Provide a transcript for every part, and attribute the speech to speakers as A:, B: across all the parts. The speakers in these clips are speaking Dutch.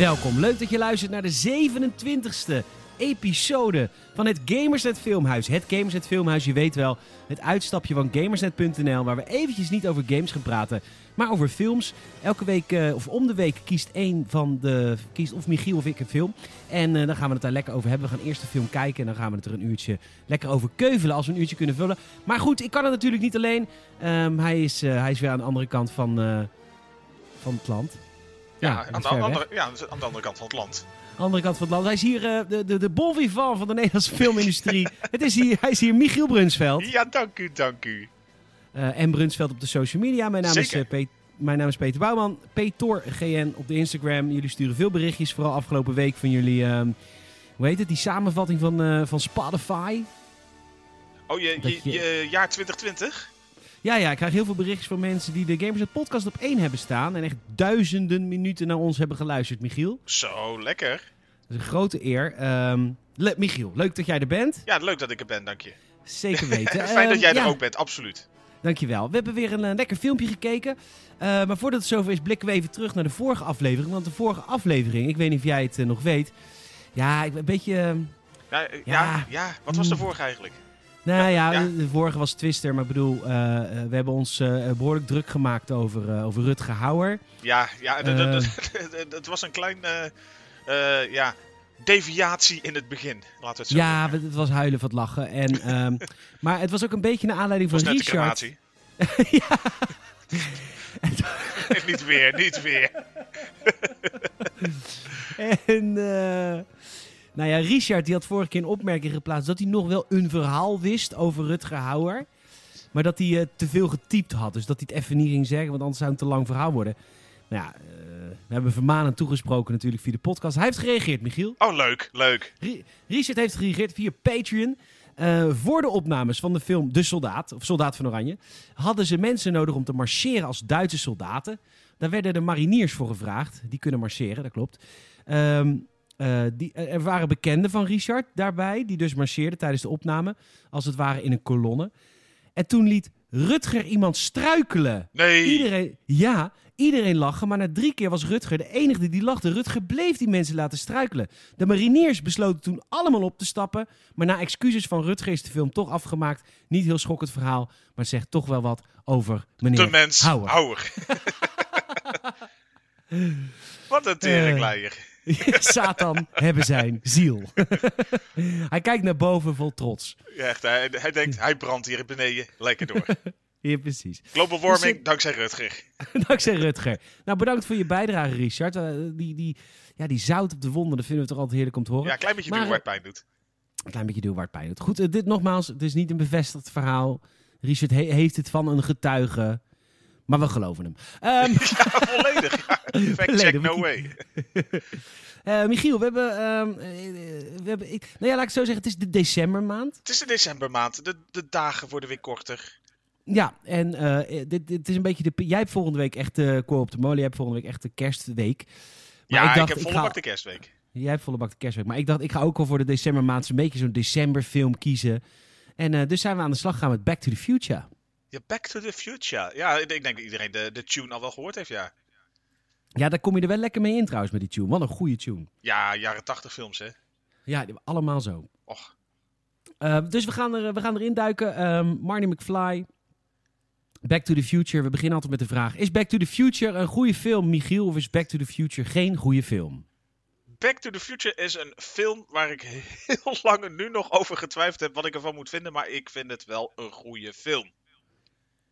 A: Welkom, leuk dat je luistert naar de 27e episode van het Gamersnet Filmhuis. Het Gamersnet Filmhuis, je weet wel, het uitstapje van Gamersnet.nl waar we eventjes niet over games gaan praten, maar over films. Elke week, eh, of om de week, kiest één van de, kiest of Michiel of ik een film. En eh, dan gaan we het daar lekker over hebben. We gaan eerst de film kijken en dan gaan we het er een uurtje lekker over keuvelen als we een uurtje kunnen vullen. Maar goed, ik kan het natuurlijk niet alleen. Ehm, hij, is, eh, hij is weer aan de andere kant van, van het land.
B: Ja, aan, de, andere, ja, aan de andere kant van het land.
A: Andere kant van het land. Hij is hier eh, de, de, de bon vivant van de Nederlandse filmindustrie. het is hier, hij is hier Michiel Brunsveld.
B: Ja, dank u, dank u.
A: Eh, en Brunsveld op de social media. Mijn naam, is,
B: Zeker.
A: Pe- mijn naam is Peter Bouwman. PetorGN op de Instagram. Jullie sturen veel berichtjes. Vooral afgelopen week van jullie... ehm, hoe heet het? Die samenvatting van, van Spotify.
B: Oh, je, je-
A: je
B: jaar 2020?
A: Ja, ja, ik krijg heel veel berichtjes van mensen die de Gamers Net podcast op één hebben staan. En echt duizenden minuten naar ons hebben geluisterd, Michiel.
B: Zo, lekker.
A: Dat is een grote eer. Ehm, le- Michiel, leuk dat jij er bent.
B: Ja, leuk dat ik er ben, dank je.
A: Zeker weten.
B: Fijn dat
A: Ehm,
B: jij er ook bent, absoluut.
A: Dankjewel. We hebben weer een eh, lekker filmpje gekeken. Eh, maar voordat het zover is, blikken we even terug naar de vorige aflevering. Want de vorige aflevering, ik weet niet of jij het eh, nog weet. Ja, ik ben een beetje. eh,
B: Ja,
A: Ja.
B: ja. Ja, wat was de
A: Mm.
B: vorige eigenlijk?
A: Nou ja,
B: Ja.
A: De, vorige was Twister. Maar ik bedoel, eh, eh, we hebben ons eh, behoorlijk druk gemaakt over, eh, over Rutger Hauer.
B: Ja, ja dat- was een klein ja, deviatie in het begin. Laten we het zo
A: Ja,
B: zeggen.
A: het was huilen van het lachen. En, ehm, maar het was ook een beetje naar aanleiding
B: Het was
A: van
B: net de
A: Richard. ja,
B: niet weer, niet weer.
A: En eh, nou ja, Richard die had vorige keer een opmerking geplaatst dat hij nog wel een verhaal wist over Rutger Hauer. Maar dat hij eh, te veel getypt had. Dus dat hij het even niet ging zeggen, want anders zou het een te lang verhaal worden. Nou ja, eh, we hebben vermanend toegesproken natuurlijk via de podcast. Hij heeft gereageerd, Michiel.
B: Oh, leuk, leuk.
A: Ri- Richard heeft gereageerd via Patreon. Eh, voor de opnames van de film De Soldaat, of Soldaat van Oranje, hadden ze mensen nodig om te marcheren als Duitse soldaten. Daar werden de mariniers voor gevraagd. Die kunnen marcheren, dat klopt. Ehm, eh, die, er waren bekenden van Richard daarbij, die dus marcheerden tijdens de opname, als het ware in een kolonne. En toen liet Rutger iemand struikelen.
B: Nee.
A: Iedereen, ja, iedereen lachen, maar na drie keer was Rutger de enige die lachte. Rutger bleef die mensen laten struikelen. De mariniers besloten toen allemaal op te stappen, maar na excuses van Rutger is de film toch afgemaakt. Niet heel schokkend verhaal, maar het zegt toch wel wat over meneer
B: De mens. Houwer. Wat een teringleier.
A: Satan hebben zijn ziel. hij kijkt naar boven vol trots.
B: Ja, echt, hij, hij denkt, hij brandt hier beneden. Lekker door.
A: Ja, precies.
B: Global warming,
A: Dus,
B: dankzij Rutger.
A: Dankzij Rutger. Nou, bedankt voor je bijdrage, Richard. Eh, die, die, ja, die zout op de wonden, dat vinden we toch altijd heerlijk om te horen.
B: Ja, een klein beetje
A: Maar,
B: duwen waar het pijn doet.
A: Een klein beetje doen waar het pijn doet. Goed, eh, dit nogmaals, het is niet een bevestigd verhaal. Richard he- heeft het van een getuige. Maar we geloven hem. Ehm,
B: Ja, volledig. Ja. Fact check, no way.
A: eh, Michiel, we hebben... ehm, eh, we hebben ik, nou ja, laat ik zo zeggen. Het is de decembermaand.
B: Het is de decembermaand. De, de dagen worden weer korter.
A: Ja, en eh, dit, dit is een beetje de... Jij hebt volgende week echt de Koor op de molen. Jij hebt volgende week echt de kerstweek. Maar
B: ja, ik,
A: dacht,
B: heb volle
A: ga-
B: bak de kerstweek.
A: Jij hebt volle bak de kerstweek. Maar ik dacht, ik ga ook al voor de decembermaand een beetje zo'n decemberfilm kiezen. En dus zijn we aan de slag gaan met Back to the Future.
B: Ja, Back to the Future. Ja, ik denk dat iedereen de, de tune al wel gehoord heeft, ja.
A: Ja, daar kom je er wel lekker mee in trouwens met die tune. Wat een goede tune.
B: Ja, jaren tachtig films, hè.
A: Ja, allemaal zo.
B: Och.
A: Eh, dus we gaan, er, we gaan erin duiken. Ehm Marty McFly. Back to the Future. We beginnen altijd met de vraag: Is Back to the Future een goede film, Michiel? Of is Back to the Future geen goede film?
B: Back to the Future is een film waar ik heel lang nu nog over getwijfeld heb wat ik ervan moet vinden. Maar ik vind het wel een goede film.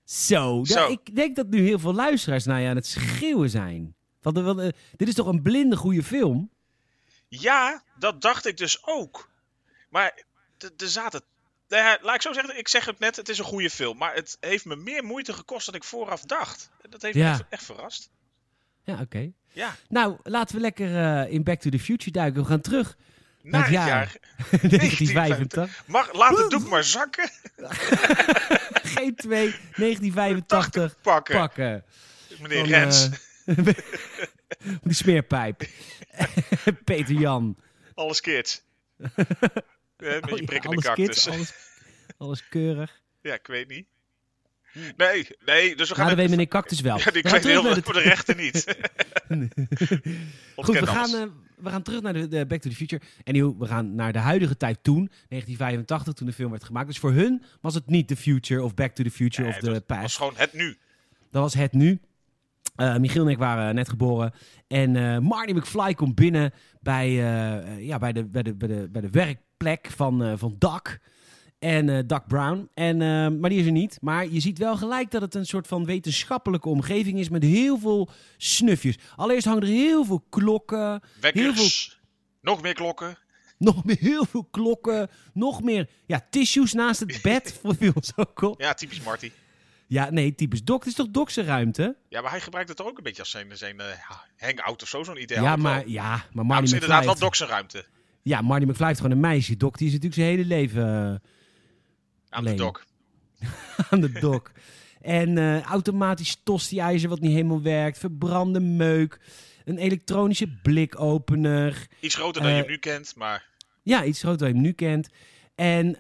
A: Zo,
B: Zo.
A: ja, ik denk dat nu heel veel luisteraars naar je aan het schreeuwen zijn. Want, eh, want, eh, dit is toch een blinde goede film?
B: Ja, dat dacht ik dus ook. Maar er zaten. Nou ja, laat ik zo zeggen, ik zeg het net, het is een goede film. Maar het heeft me meer moeite gekost dan ik vooraf dacht. Dat heeft
A: Ja.
B: me echt, echt verrast.
A: Ja, oké.
B: Ja,
A: Nou, laten we lekker eh, in Back to the Future duiken. We gaan terug
B: na
A: het jaar.
B: jaar.
A: 1985.
B: Mag, laat het doek maar zakken.
A: G2 1985
B: pakken.
A: pakken.
B: Meneer Rens,
A: die smeerpijp. Peter Jan.
B: alles kids. Ja, met
A: Oh
B: je prikkende cactus.
A: kids, alles, alles keurig.
B: Ja, ik weet niet. Nee, nee, dus we gaan...
A: Nou, dat weet meneer Cactus wel.
B: Ja, die
A: We
B: krijgt heel veel voor de rechten niet.
A: Goed, we gaan, eh, we gaan terug naar de, de Back to the Future. En we gaan naar de huidige tijd toen, 1985, toen de film werd gemaakt. Dus voor hun was het niet The Future of Back to the Future
B: Nee,
A: of The
B: dat
A: Past.
B: was gewoon het nu.
A: Dat was het nu. Eh, Michiel en ik waren net geboren. En eh, Marty McFly komt binnen bij, eh, ja, bij, de, bij, de, bij, de, bij de werkplek van, van Doc. En Doc Brown. En, maar die is er niet. Maar je ziet wel gelijk dat het een soort van wetenschappelijke omgeving is met heel veel snufjes. Allereerst hangen er heel veel klokken.
B: Wekkers. Nog meer klokken.
A: Nog meer heel veel klokken. Nog meer ja, tissues naast het bed. Viel ons ook op.
B: Ja, typisch Marty.
A: Ja, nee, typisch Doc. Het is toch Doc's ruimte?
B: Ja, maar hij gebruikt het toch ook een beetje als zijn, zijn eh, hangout of zo, zo'n idee.
A: Ja,
B: wel.
A: maar, ja, maar
B: Ja,
A: Marty
B: het is
A: McFly...
B: inderdaad wel
A: heeft-
B: Doc zijn ruimte.
A: Ja, Marty McFly heeft gewoon een meisje. Doc, die is natuurlijk zijn hele leven eh,
B: Aan de. Doc.
A: aan de Doc. en eh, automatisch tosti-ijzer wat niet helemaal werkt. Verbrande meuk. Een elektronische blikopener.
B: Iets groter dan je hem nu kent, maar
A: Ja, iets groter dan je hem nu kent. En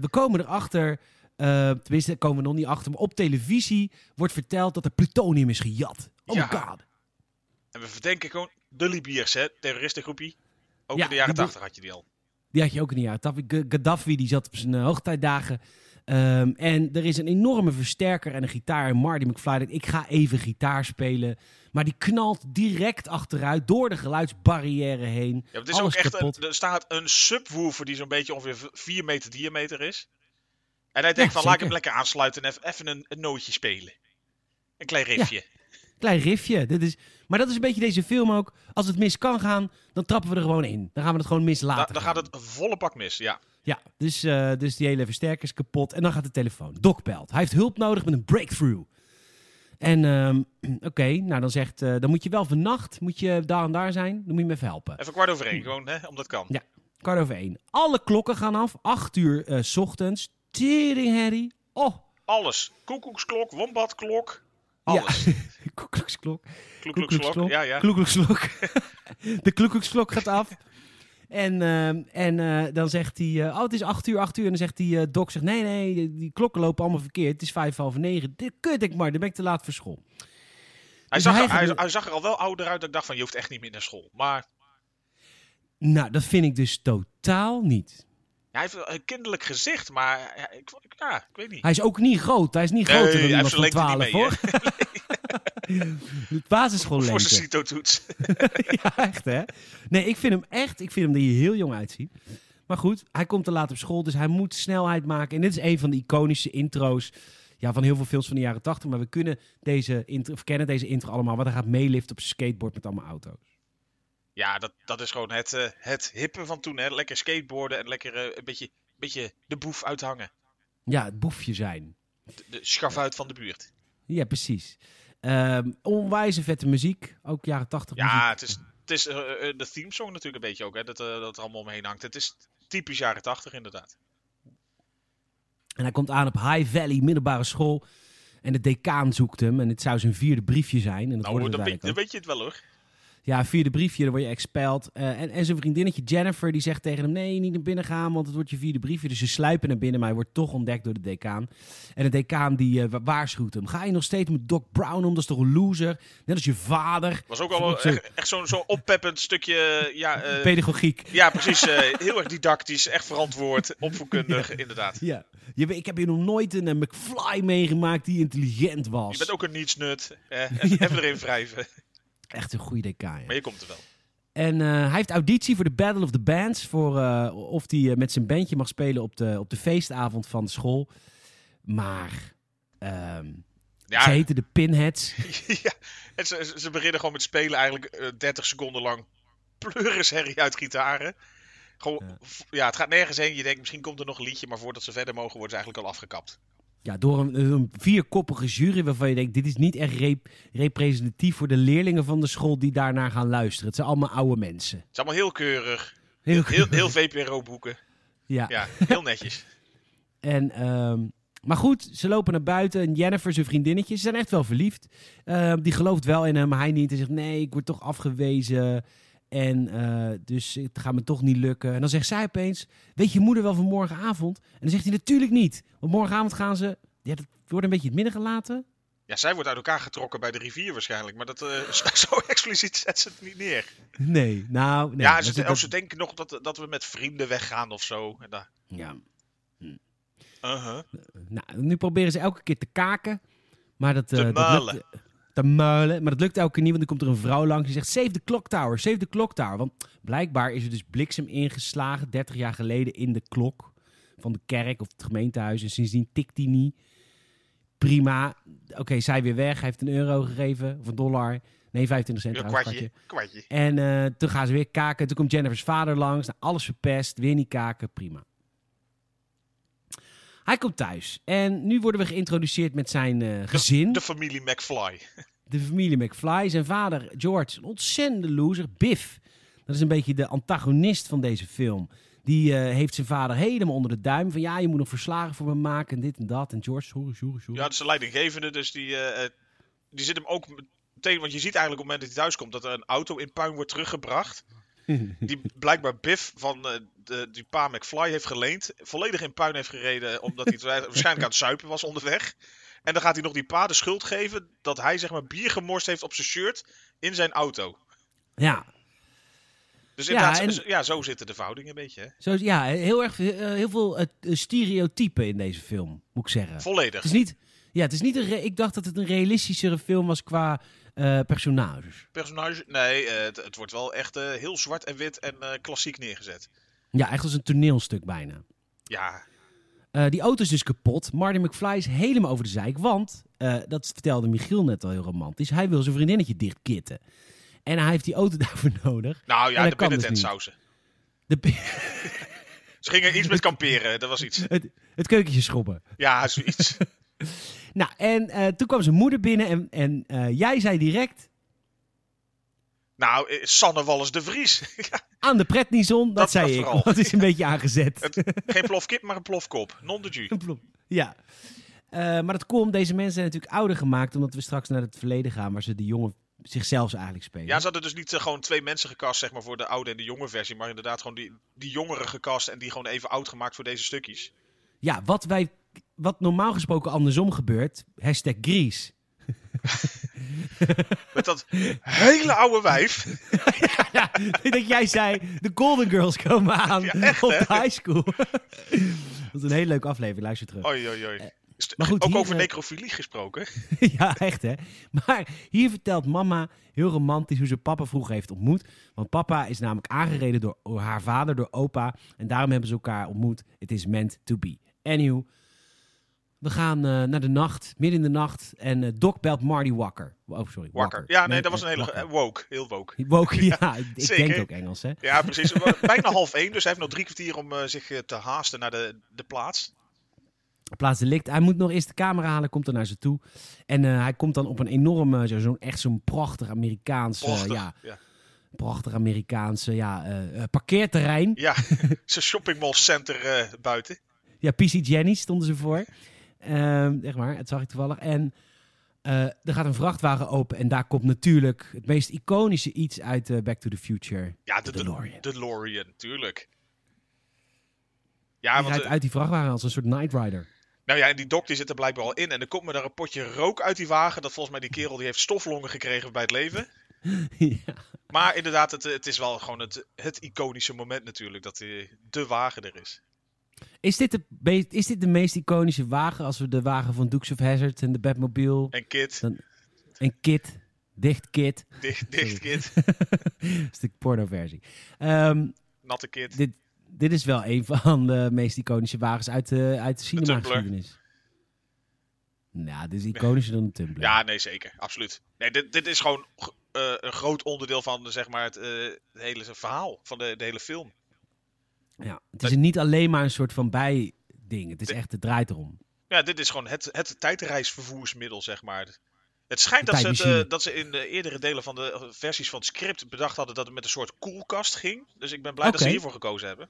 A: we komen erachter... eh tenminste, komen we nog niet achter. Maar op televisie wordt verteld dat er plutonium is gejat. Oh
B: Ja.
A: god.
B: En we verdenken gewoon de Libiërs, hè? Terroristengroepie. Ook
A: Ja,
B: in de jaren 80 had je die al.
A: Die had je ook in de jaren 80. G- Gaddafi die zat op zijn eh, hoogtijdagen. Ehm, en er is een enorme versterker en een gitaar. En Marty McFly denkt, ik ga even gitaar spelen. Maar die knalt direct achteruit door de geluidsbarrière heen.
B: Ja, het is
A: Alles
B: ook echt
A: kapot.
B: een, er staat een subwoofer die zo'n beetje ongeveer 4 meter diameter is. En hij denkt
A: Ja,
B: van, laat ik hem lekker aansluiten en even, een, een nootje spelen. Een klein riffje.
A: Klein riffje. Dit is, maar dat is een beetje deze film ook. Als het mis kan gaan, dan trappen we er gewoon in. Dan gaan we het gewoon mis
B: Da-
A: laten
B: dan
A: gaan.
B: gaat het volle bak mis, ja.
A: Ja, dus, eh, dus die hele versterker is kapot. En dan gaat de telefoon. Doc belt. Hij heeft hulp nodig met een breakthrough. En ehm, oké, nou dan zegt... eh, dan moet je wel vannacht moet je daar en daar zijn. Dan moet je me even helpen.
B: Even kwart over één, gewoon, hè, omdat kan.
A: Ja. Kwart over één. Alle klokken gaan af. Acht uur eh, s ochtends. Tering, Harry. Oh,
B: Alles. Koekoeksklok, wombatklok, alles.
A: ja.
B: Kloekloeksklok, ja, ja.
A: Kloekloeksklok. de kloekloeksklok gaat af. En, ehm, en eh, dan zegt hij, eh, oh het is acht uur, acht uur. En dan zegt die eh doc, zegt, nee, nee, die, die klokken lopen allemaal verkeerd. Het is vijf, half negen. Dit kut ik maar, dan ben ik te laat voor school.
B: Hij
A: Dus
B: zag,
A: hij
B: er, hij,
A: gaat-
B: hij zag er al wel ouder uit dat ik dacht van, je hoeft echt niet meer naar school. Maar
A: Nou, dat vind ik dus totaal niet.
B: Hij heeft een kinderlijk gezicht, maar ik, ik- ja, ik weet niet.
A: Hij is ook niet groot. Hij is niet
B: Nee,
A: groter dan
B: hij
A: iemand van
B: zijn lengte
A: 12,
B: niet mee,
A: hoor. Het basisschool
B: Voor zijn. CITO-toets.
A: ja, echt hè? Nee, ik vind hem echt, ik vind hem er hier heel jong uitzien. Maar goed, hij komt te laat op school, dus hij moet snelheid maken. En dit is een van de iconische intro's ja, van heel veel films van de jaren 80. Maar we kunnen deze intro, kennen deze intro allemaal, want hij gaat meeliften op zijn skateboard met allemaal auto's.
B: Ja, dat, dat is gewoon het, eh, het hippe van toen. Hè? Lekker skateboarden en lekker eh, een beetje, beetje de boef uithangen.
A: Ja, het boefje zijn.
B: De, de schafuit van de buurt.
A: Ja, precies. Ehm onwijze vette muziek, ook jaren 80
B: Ja,
A: muziek.
B: het is, het is eh, de theme song natuurlijk een beetje ook. Hè? Dat, dat er allemaal omheen hangt. Het is typisch jaren 80 inderdaad.
A: En hij komt aan op High Valley middelbare school. En de decaan zoekt hem. En het zou zijn vierde briefje zijn. En dat
B: Nou, dan weet je het wel hoor.
A: Ja, vierde briefje, dan word je expelled. Eh, en, en zijn vriendinnetje Jennifer, die zegt tegen hem... nee, niet naar binnen gaan, want het wordt je vierde briefje. Dus ze sluipen naar binnen, maar hij wordt toch ontdekt door de decaan. En de decaan die eh, wa- waarschuwt hem. Ga je nog steeds met Doc Brown om? Dat is toch een loser? Net als je vader.
B: Was ook al
A: Zo-
B: echt, echt zo'n zo oppeppend stukje. Ja, eh,
A: Pedagogiek.
B: ja precies. heel erg didactisch, echt verantwoord, opvoedkundig, inderdaad.
A: Ja. Je, ik heb hier nog nooit een McFly meegemaakt die intelligent was.
B: Je bent ook een nietsnut. Eh, even, even erin wrijven.
A: Echt een goede ja.
B: Maar je komt er wel.
A: En eh, hij heeft auditie voor de Battle of the Bands. Voor eh, of hij eh, met zijn bandje mag spelen op de, op de feestavond van de school. Maar ehm,
B: Ja,
A: ze heten de Pinheads.
B: ja. En ze, ze- beginnen gewoon met spelen eigenlijk eh, 30 seconden lang pleurisherrie uit gitaren. Gewoon,
A: Ja.
B: het gaat nergens heen. Je denkt, misschien komt er nog een liedje, maar voordat ze verder mogen, worden ze eigenlijk al afgekapt.
A: Ja, door een, een vierkoppige jury waarvan je denkt... dit is niet echt rep- representatief voor de leerlingen van de school... die daarnaar gaan luisteren. Het zijn allemaal oude mensen.
B: Het is allemaal heel keurig.
A: Heel,
B: Heel, heel VPRO-boeken.
A: ja.
B: Ja, heel netjes.
A: En, ehm, maar goed, ze lopen naar buiten. En Jennifer, zijn vriendinnetje, ze zijn echt wel verliefd. Ehm, die gelooft wel in hem, maar hij niet. En zegt, nee, ik word toch afgewezen. En eh, dus het gaat me toch niet lukken. En dan zegt zij opeens, weet je moeder wel van morgenavond? En dan zegt hij, natuurlijk niet. Want morgenavond gaan ze, ja, dat wordt een beetje in het midden gelaten.
B: Ja, zij wordt uit elkaar getrokken bij de rivier waarschijnlijk. Maar dat, eh, zo expliciet zet ze het niet neer.
A: Nee, nou... Nee,
B: ja,
A: dat
B: ze,
A: dat-
B: denken nog dat, dat we met vrienden weggaan of zo. En daar-
A: ja.
B: Uh-huh.
A: Nou, nu proberen ze elke keer te kaken. Maar dat,
B: Te
A: eh, dat
B: muilen.
A: lukt, te muilen. Maar dat lukt elke keer niet, want dan komt er een vrouw langs die zegt... Save the clock tower, save the clock tower. Want blijkbaar is er dus bliksem ingeslagen 30 jaar geleden in de klok van de kerk of het gemeentehuis. En sindsdien tikt die niet. Prima. Oké, zij weer weg. Hij heeft een euro gegeven of een dollar. Nee, 25 cent
B: Een kwartje.
A: En eh, toen gaan ze weer kaken. Toen komt Jennifer's vader langs. Nou, alles verpest. Weer niet kaken. Prima. Hij komt thuis. En nu worden we geïntroduceerd met zijn eh, gezin.
B: De familie McFly.
A: De familie McFly. Zijn vader, George, een ontzettende loser. Biff, dat is een beetje de antagonist van deze film. Die eh, heeft zijn vader helemaal onder de duim. Van ja, je moet nog verslagen voor me maken. En dit en dat. En George, sorry, sorry, sorry.
B: Ja, dat is de leidinggevende, dus die, eh, die zit hem ook meteen... Want je ziet eigenlijk op het moment dat hij thuis komt dat er een auto in puin wordt teruggebracht. Die blijkbaar Biff van eh, de, die pa McFly heeft geleend. Volledig in puin heeft gereden omdat hij waarschijnlijk aan het zuipen was onderweg. En dan gaat hij nog die pa de schuld geven dat hij zeg maar bier gemorst heeft op zijn shirt in zijn auto.
A: ja,
B: Dus
A: Ja,
B: inderdaad,
A: en-
B: zo- ja, zo zitten de verhoudingen een beetje. Hè?
A: zo, ja heel, erg, eh, heel veel eh, stereotypen in deze film, moet ik zeggen.
B: Volledig.
A: Het is niet, ja, het is niet een ik dacht dat het een realistischere film was qua eh, personages.
B: Personage? Nee, eh, het, het wordt wel echt eh, heel zwart en wit en klassiek neergezet.
A: Ja, echt als een toneelstuk bijna.
B: Ja,
A: die auto is dus kapot. Marty McFly is helemaal over de zeik. Want, dat vertelde Michiel net al heel romantisch, hij wil zijn vriendinnetje dichtkitten. En hij heeft die auto daarvoor nodig.
B: nou ja, de
A: dus
B: binnentent sausen.
A: De,
B: Ze gingen iets met kamperen, dat was iets.
A: het, het keukentje schrobben.
B: Ja, zoiets.
A: Nou, en eh, toen kwam zijn moeder binnen en, en eh, jij zei direct
B: nou, eh, Sanne Wallis de Vries.
A: Aan de pretnison, dat,
B: Dat-
A: zei
B: dat
A: ik.
B: vooral.
A: het is een beetje aangezet.
B: Het- Geen plofkip, maar een plofkop. Non de jus.
A: ja. Maar dat komt, deze mensen zijn natuurlijk ouder gemaakt, omdat we straks naar het verleden gaan, waar ze de jongen zichzelf eigenlijk spelen.
B: Ja, ze hadden dus niet gewoon twee mensen gecast zeg maar, voor de oude en de jonge versie. Maar inderdaad gewoon die, die jongeren gecast en die gewoon even oud gemaakt voor deze stukjes.
A: Ja, wat, wij, wat normaal gesproken andersom gebeurt, hashtag Gries.
B: Met dat hele oude wijf.
A: ja, dat jij zei, de Golden Girls komen aan
B: Ja, echt,
A: op de high school. dat is een hele leuke aflevering, luister terug.
B: Oei, oei,
A: Eh, maar goed,
B: ook
A: hier,
B: over
A: eh,
B: necrofilie gesproken.
A: ja, echt hè. Maar hier vertelt mama heel romantisch hoe ze papa vroeger heeft ontmoet. Want papa is namelijk aangereden door, haar vader, door opa. En daarom hebben ze elkaar ontmoet. Het is meant to be. Anyhow, we gaan eh, naar de nacht, midden in de nacht. En eh, Doc belt Marty Walker. Oh, sorry.
B: Wakker. Ja, nee, dat was een hele...
A: Walker.
B: woke. Heel woke.
A: Woke, ja. ik denk ook Engels, hè.
B: Ja, precies. Bijna half één, dus hij heeft nog drie kwartier om eh, zich te haasten naar de, de plaats.
A: Plaats delict. Hij moet nog eerst de camera halen, komt er naar ze toe. En hij komt dan op een enorme, zo- zo'n echt zo'n prachtig Amerikaans,
B: Prachtig.
A: ja,
B: ja.
A: prachtig Amerikaanse ja, parkeerterrein.
B: Ja, zijn shoppingmall center eh, buiten.
A: Ja, PC Jenny stonden ze voor. Ehm zeg maar, het zag ik toevallig. En eh, er gaat een vrachtwagen open en daar komt natuurlijk het meest iconische iets uit eh, Back to the Future.
B: Ja, de
A: De DeLorean.
B: De DeLorean, tuurlijk.
A: Hij
B: Ja, want,
A: rijdt uit die vrachtwagen als een soort Night Rider.
B: nou ja, en die dok die zit er blijkbaar al in. En er komt me daar een potje rook uit die wagen. Dat volgens mij die kerel die heeft stoflongen gekregen bij het leven.
A: ja.
B: Maar inderdaad, het, het is wel gewoon het, het iconische moment natuurlijk. Dat die, de wagen er is.
A: Is, dit de, is dit de meest iconische wagen als we de wagen van Dukes of Hazzard en de Batmobile
B: En Kit,
A: Dan- en Kit, dicht Kit,
B: dicht, dicht Kit,
A: dat is de porno-versie. Ehm,
B: natte Kit.
A: dit, dit is wel een van de meest iconische wagens uit de, uit de cinema-geschiedenis. Nou, dit is iconischer dan de Tumblr.
B: Ja, nee, zeker. Absoluut. Nee, dit, dit is gewoon eh, een groot onderdeel van zeg maar, het, eh, het hele verhaal van de, de hele film.
A: Ja, het is niet alleen maar een soort van bijding. Het is echt, het draait erom.
B: Ja, dit is gewoon het, het tijdreisvervoersmiddel, zeg maar. Het schijnt dat ze, eh, dat ze in de eerdere delen van de eh, versies van het script bedacht hadden dat het met een soort koelkast ging. Dus ik ben blij dat ze hiervoor gekozen hebben.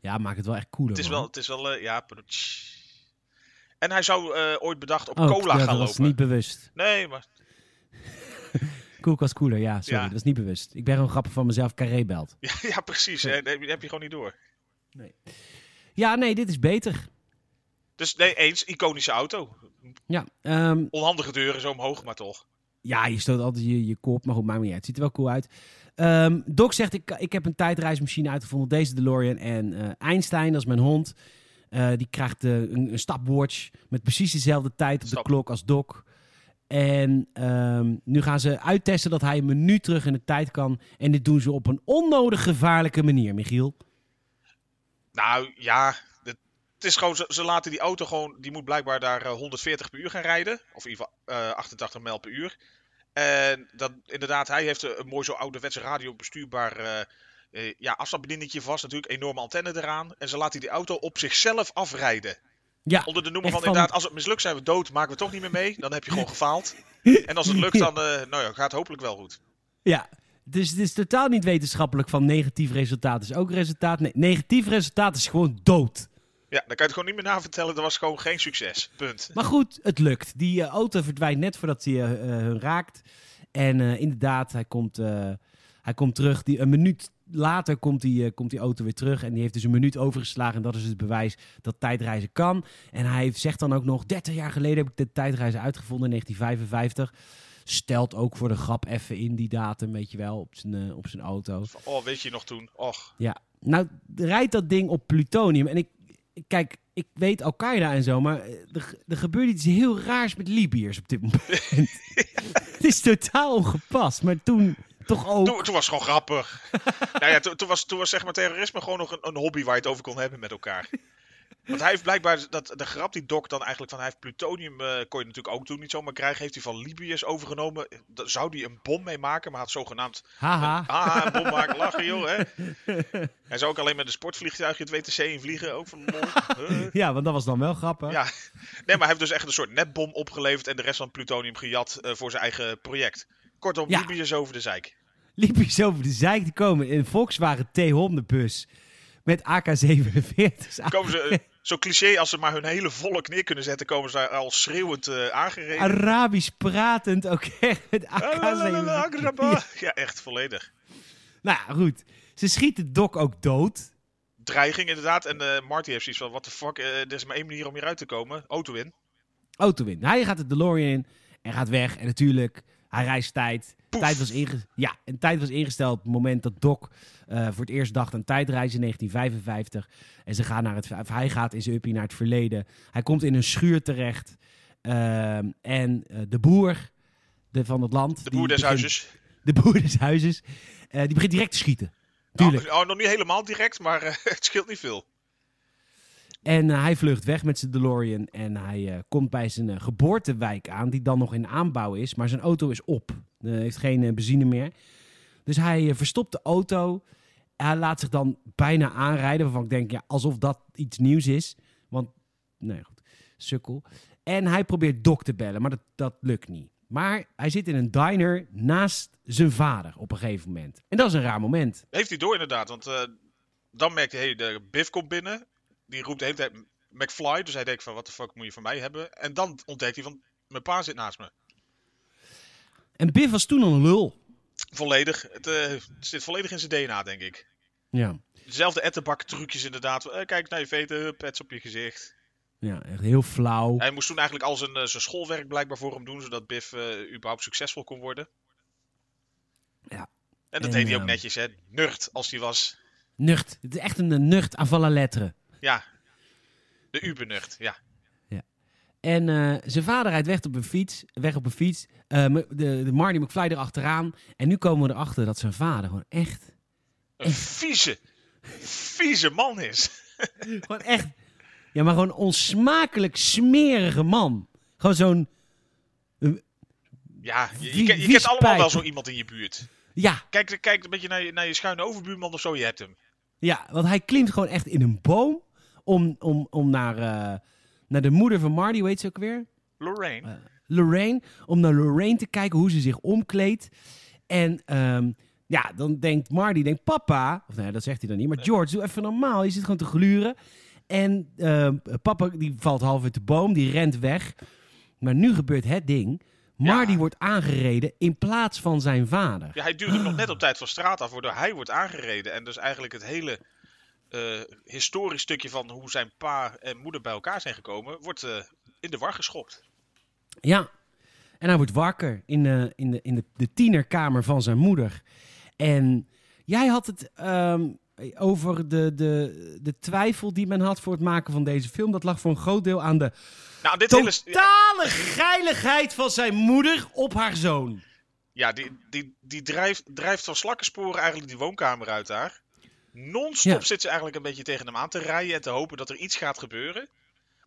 A: Ja, maakt het wel echt cooler.
B: Het is
A: man.
B: wel, het is wel, eh, ja. En hij zou eh, ooit bedacht op
A: Oh,
B: cola
A: ja,
B: gaan
A: dat was
B: lopen.
A: niet bewust.
B: Nee, maar
A: Koelkast cooler, ja, sorry.
B: Ja.
A: Dat is niet bewust. Ik ben gewoon grappig van mezelf carré belt.
B: ja, ja precies. Hè, dat heb je gewoon niet door.
A: Ja, nee, dit is beter.
B: Dus nee, eens, iconische auto.
A: Ja, ehm,
B: Onhandige deuren zo omhoog, maar toch.
A: ja, je stoot altijd je, je kop, maar goed, maakt niet uit. Het ziet er wel cool uit. Ehm, Doc zegt, ik, ik heb een tijdreismachine uitgevonden, deze DeLorean. En eh, Einstein, dat is mijn hond, eh, die krijgt eh, een, een stopwatch met precies dezelfde tijd op de klok als Doc. En ehm, nu gaan ze uittesten dat hij een minuut terug in de tijd kan. En dit doen ze op een onnodig gevaarlijke manier, Michiel.
B: Nou ja, het, het is gewoon, ze, ze laten die auto gewoon, die moet blijkbaar daar eh, 140 per uur gaan rijden. Of in ieder geval eh, 88 mijl per uur. En dat, inderdaad, hij heeft een, een mooi zo ouderwetse radiobestuurbaar eh eh, ja, afstandsbedieningetje vast. Natuurlijk, enorme antenne eraan. En ze laten die auto op zichzelf afrijden.
A: Ja,
B: Onder de noemer van,
A: van-
B: inderdaad, als het mislukt zijn we dood, maken we toch niet meer mee. Dan heb je gewoon gefaald. En als het lukt, dan eh, nou ja, gaat het hopelijk wel goed.
A: Ja, dus het is totaal niet wetenschappelijk van negatief resultaat is ook resultaat. Nee, negatief resultaat is gewoon dood.
B: Ja, dan kan je het gewoon niet meer navertellen. Dat was gewoon geen succes. Punt.
A: Maar goed, het lukt. Die eh, auto verdwijnt net voordat hij eh, hun raakt. En inderdaad, hij komt, hij komt terug. Die, een minuut later komt die, komt die auto weer terug. En die heeft dus een minuut overgeslagen. En dat is het bewijs dat tijdreizen kan. En hij zegt dan ook nog, 30 jaar geleden heb ik de tijdreizen uitgevonden in 1955. Stelt ook voor de grap even in die datum, weet je wel, op zijn, eh, op zijn auto.
B: Oh, weet je nog toen? Och.
A: Ja, nou rijdt dat ding op plutonium. En ik, kijk, ik weet Al-Qaeda en zo, maar eh, er, er gebeurt iets heel raars met Libiërs op dit moment. het is totaal ongepast, maar toen toch ook.
B: Toen, toen was het gewoon grappig. nou ja, toen, toen was, toen was zeg maar terrorisme gewoon nog een, een hobby waar je het over kon hebben met elkaar. Want hij heeft blijkbaar, dat, de grap die Doc dan eigenlijk van, hij heeft plutonium, eh, kon je natuurlijk ook toen niet zomaar krijgen, heeft hij van Libiërs overgenomen. Daar zou hij een bom mee maken, maar had zogenaamd,
A: Haha.
B: ah, een bom maken, lachen joh, hè. Hij zou ook alleen met een sportvliegtuigje het WTC in vliegen, ook van lol. Huh?
A: Ja, want dat was dan wel grappig.
B: Ja, nee, maar hij heeft dus echt een soort netbom opgeleverd en de rest van het plutonium gejat eh, voor zijn eigen project. Kortom,
A: Ja.
B: Libiërs over de zeik.
A: Libiërs over de zijk te komen in een Volkswagen T-hondenbus met AK-47's.
B: Komen ze, eh, zo cliché als ze maar hun hele volk neer kunnen zetten, komen ze daar al schreeuwend eh, aangereden.
A: Arabisch pratend ook echt met AK-47.
B: Ja, echt volledig.
A: Nou ja, goed. Ze schieten Doc ook dood.
B: Dreiging inderdaad. En eh, Marty heeft zoiets van, what the fuck, er is maar één manier om hieruit te komen. Auto in.
A: auto in. Hij gaat de DeLorean in en gaat weg. En natuurlijk, hij reist tijd.
B: Poef.
A: Tijd was, inge ja, en tijd was ingesteld op het moment dat Doc eh, voor het eerst dacht aan tijdreizen in 1955. En ze gaan naar het, hij gaat in zijn uppie naar het verleden. Hij komt in een schuur terecht. Ehm, en eh, de boer de, van het land...
B: De boer des
A: begint-
B: huizes.
A: De boer des huizes. eh, die begint direct te schieten. Tuurlijk.
B: Nou, oh, nog niet helemaal direct, maar het scheelt niet veel.
A: En eh, hij vlucht weg met zijn DeLorean. En hij eh, komt bij zijn eh, geboortewijk aan, die dan nog in aanbouw is. Maar zijn auto is op. Heeft geen benzine meer. Dus hij verstopt de auto. Hij laat zich dan bijna aanrijden. Waarvan ik denk, ja, alsof dat iets nieuws is. Want, nee, goed. Sukkel. En hij probeert Doc te bellen, maar dat, dat lukt niet. Maar hij zit in een diner naast zijn vader op een gegeven moment. En dat is een raar moment.
B: Heeft hij door inderdaad, want dan merkt hij, hey, de Biff komt binnen. Die roept de hele tijd McFly, dus hij denkt van, wat de fuck moet je van mij hebben? En dan ontdekt hij van, mijn pa zit naast me.
A: En Biff was toen al een lul.
B: Volledig, het eh, zit volledig in zijn DNA, denk ik.
A: Ja.
B: Dezelfde ettenbak trucjes inderdaad. Eh, kijk naar je veten, pets op je gezicht.
A: Ja, echt heel flauw.
B: Hij moest toen eigenlijk al zijn, eh, zijn schoolwerk blijkbaar voor hem doen, zodat Biff überhaupt succesvol kon worden.
A: Ja.
B: En dat
A: En,
B: deed hij ook netjes, hè. Nerd als hij was.
A: Nucht. Het is echt een nucht aan la lettre.
B: Ja. De Ubernucht, ja.
A: En eh, zijn vader rijdt weg op een fiets. Weg op een fiets. Eh, de, de Marty McFly erachteraan. En nu komen we erachter dat zijn vader gewoon echt...
B: Een vieze, vieze man is.
A: Gewoon echt... Ja, maar gewoon onsmakelijk smerige man. Gewoon zo'n...
B: Ja, je, je, je kent allemaal wel zo iemand in je buurt.
A: Ja,
B: Kijk, kijk een beetje naar je, naar je schuine overbuurman of zo, je hebt hem.
A: ja, want hij klimt gewoon echt in een boom... om, om, om naar, eh, naar de moeder van Marty, weet ze ook weer?
B: Lorraine.
A: Lorraine. Om naar Lorraine te kijken hoe ze zich omkleedt. En ehm, ja, dan denkt Marty, denkt papa, of nee, dat zegt hij dan niet, maar George, doe even normaal. Je zit gewoon te gluren. En ehm, papa, die valt half uit de boom, die rent weg. Maar nu gebeurt het ding. Marty
B: Ja.
A: wordt aangereden in plaats van zijn vader.
B: Ja, hij duwt hem nog net op tijd van straat af, waardoor hij wordt aangereden. En dus eigenlijk het hele eh, historisch stukje van hoe zijn pa en moeder bij elkaar zijn gekomen, wordt eh, in de war geschopt.
A: Ja. En hij wordt wakker in, de, in, de, in de, de tienerkamer van zijn moeder. En jij had het ehm, over de, de, de twijfel die men had voor het maken van deze film. Dat lag voor een groot deel aan de
B: Nou, dit hele...
A: totale geiligheid van zijn moeder op haar zoon.
B: Ja, die, die, die drijft, drijft van slakkensporen eigenlijk die woonkamer uit daar. Non-stop
A: Ja.
B: zit ze eigenlijk een beetje tegen hem aan te rijden en te hopen dat er iets gaat gebeuren.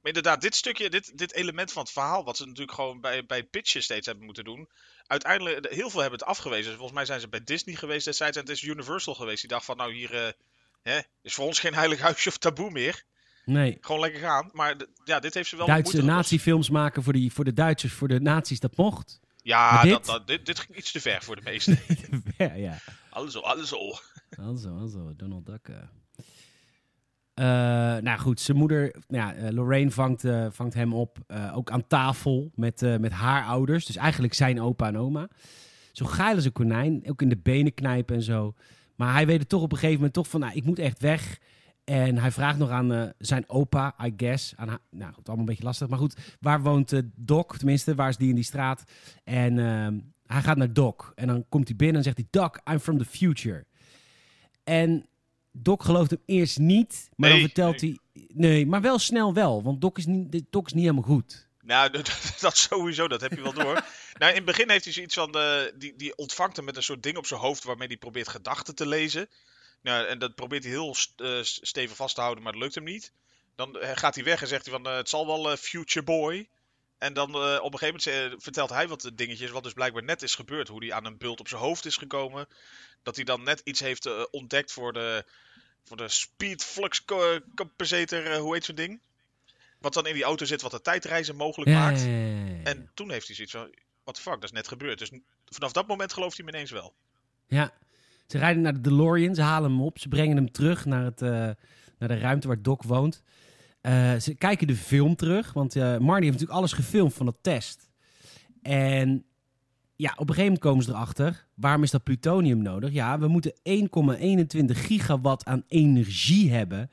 B: Maar inderdaad, dit stukje, dit, dit element van het verhaal, wat ze natuurlijk gewoon bij, bij pitchen steeds hebben moeten doen. Uiteindelijk, heel veel hebben het afgewezen. Volgens mij zijn ze bij Disney geweest destijds en het is Universal geweest. Die dacht van, nou hier eh, hè, is voor ons geen heilig huisje of taboe meer.
A: Nee.
B: Gewoon lekker gaan. Maar ja, dit heeft ze wel
A: Duitse natiefilms maken voor, die, voor de Duitsers, voor de nazi's, dat mocht.
B: Ja,
A: dit?
B: Dat, dat, dit, dit ging iets te ver voor de meesten.
A: ja, ja.
B: alles al, alles al.
A: Also, also, Donald Duck. Eh, nou goed, zijn moeder, ja, eh, Lorraine vangt, vangt hem op, ook aan tafel met, met haar ouders. Dus eigenlijk zijn opa en oma. Zo geil als een konijn, ook in de benen knijpen en zo. Maar hij weet het toch op een gegeven moment toch van, nou, ik moet echt weg. En hij vraagt nog aan zijn opa, I guess. Aan nou goed, allemaal een beetje lastig. Maar goed, waar woont Doc? Tenminste, waar is die in die straat? En ehm, hij gaat naar Doc. En dan komt hij binnen en zegt hij, Doc, I'm from the future. En Doc gelooft hem eerst niet, maar dan
B: Nee,
A: vertelt hij... Nee, maar wel snel wel, want Doc is niet, Doc is niet helemaal goed.
B: Nou, dat, dat sowieso, dat heb je wel door. nou, in het begin heeft hij zoiets van, eh, die, die ontvangt hem met een soort ding op zijn hoofd waarmee hij probeert gedachten te lezen. Nou, en dat probeert hij heel eh, stevig vast te houden, maar dat lukt hem niet. Dan eh, gaat hij weg en zegt hij van, het zal wel eh, future boy. En dan eh, op een gegeven moment eh, vertelt hij wat dingetjes, wat dus blijkbaar net is gebeurd. Hoe hij aan een bult op zijn hoofd is gekomen. Dat hij dan net iets heeft eh, ontdekt voor de, voor de speed flux compensator, eh, hoe heet zo'n ding? Wat dan in die auto zit, wat de tijdreizen mogelijk maakt.
A: Ja, ja, ja, ja.
B: En toen heeft hij zoiets van, what the fuck, dat is net gebeurd. Dus vanaf dat moment gelooft hij me ineens wel.
A: Ja, ze rijden naar de DeLorean, ze halen hem op, ze brengen hem terug naar, het, naar de ruimte waar Doc woont. Eh, ze kijken de film terug, want eh Marty heeft natuurlijk alles gefilmd van dat test. En ja, op een gegeven moment komen ze erachter, waarom is dat plutonium nodig? Ja, we moeten 1,21 gigawatt aan energie hebben.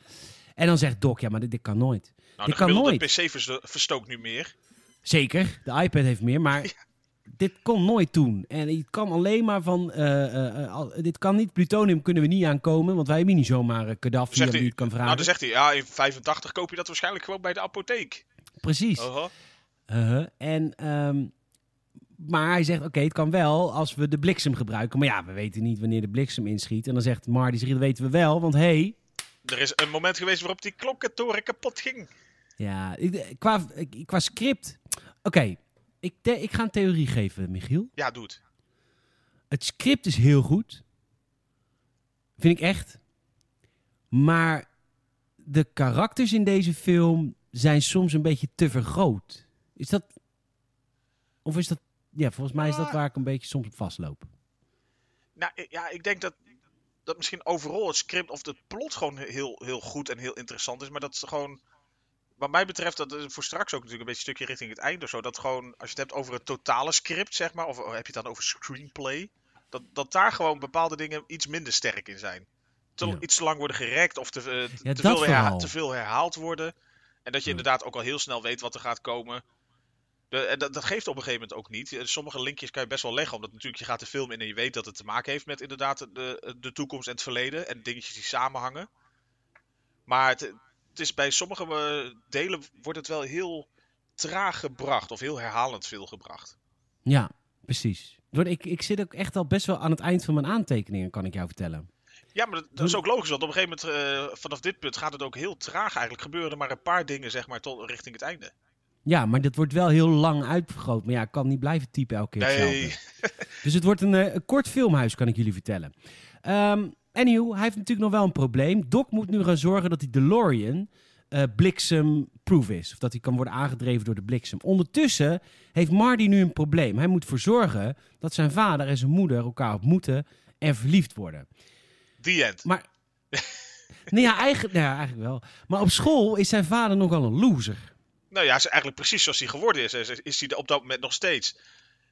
A: En dan zegt Doc, ja, maar dit, dit kan nooit.
B: Nou, de
A: kan nooit.
B: PC vers- verstookt nu meer.
A: Zeker, de iPad heeft meer, maar dit kon nooit toen. En het kan alleen maar van, eh, eh, eh, dit kan niet, plutonium kunnen we niet aankomen, want wij hebben niet zomaar Gaddafi die
B: hij,
A: het kan vragen.
B: nou, dan zegt hij, ja, in 85 koop je dat waarschijnlijk gewoon bij de apotheek.
A: Precies.
B: Uh-huh.
A: Uh-huh. En, ehm, maar hij zegt, oké, het kan wel als we de bliksem gebruiken. Maar ja, we weten niet wanneer de bliksem inschiet. En dan zegt Marty, zich, dat weten we wel, want hey,
B: Er is een moment geweest waarop die klokkentoren kapot ging.
A: ja, qua script. Oké, ik, ik ga een theorie geven, Michiel.
B: Ja, doe het.
A: Het script is heel goed. Vind ik echt. Maar de karakters in deze film zijn soms een beetje te vergroot. Is dat. Of is dat. Ja, volgens mij is dat waar ik een beetje soms op vastloop.
B: Nou, ja, ik denk dat, dat misschien overal het script of het plot gewoon heel, heel goed en heel interessant is. Maar dat is gewoon, wat mij betreft, dat is voor straks ook natuurlijk een beetje een stukje richting het einde of zo. Dat gewoon, als je het hebt over het totale script, zeg maar, of heb je het dan over screenplay, dat, dat daar gewoon bepaalde dingen iets minder sterk in zijn. Te,
A: Ja.
B: Iets te lang worden gerekt of te, eh,
A: Ja,
B: te, veel, herha- te veel herhaald worden. En dat je
A: Ja.
B: inderdaad ook al heel snel weet wat er gaat komen. De, en dat, dat geeft op een gegeven moment ook niet. Eh, Sommige linkjes kan je best wel leggen, omdat natuurlijk je gaat de film in en je weet dat het te maken heeft met inderdaad de, de toekomst en het verleden en dingetjes die samenhangen. Maar het, het is bij sommige eh, delen wordt het wel heel traag gebracht of heel herhalend veel gebracht.
A: Ja, precies. Ik, ik zit ook echt al best wel aan het eind van mijn aantekeningen, kan ik jou vertellen.
B: Ja, maar dat, dat is ook logisch, want op een gegeven moment, eh, vanaf dit punt, gaat het ook heel traag eigenlijk. Gebeuren er maar een paar dingen, zeg maar, tot richting het einde.
A: Ja, maar dat wordt wel heel lang uitvergroot. Maar ja, ik kan niet blijven typen elke keer
B: Nee,
A: hetzelfde. Dus het wordt een, eh, een kort filmhuis, kan ik jullie vertellen. Ehm anyhow, hij heeft natuurlijk nog wel een probleem. Doc moet nu gaan zorgen dat die DeLorean eh bliksemproof is. Of dat hij kan worden aangedreven door de bliksem. Ondertussen heeft Marty nu een probleem. Hij moet ervoor zorgen dat zijn vader en zijn moeder elkaar ontmoeten en verliefd worden.
B: the end.
A: Maar... nee, ja, eigenlijk, nou ja, eigenlijk wel. Maar op school is zijn vader nogal een loser.
B: Nou ja, is eigenlijk precies zoals hij geworden is. Is, hij op dat moment nog steeds.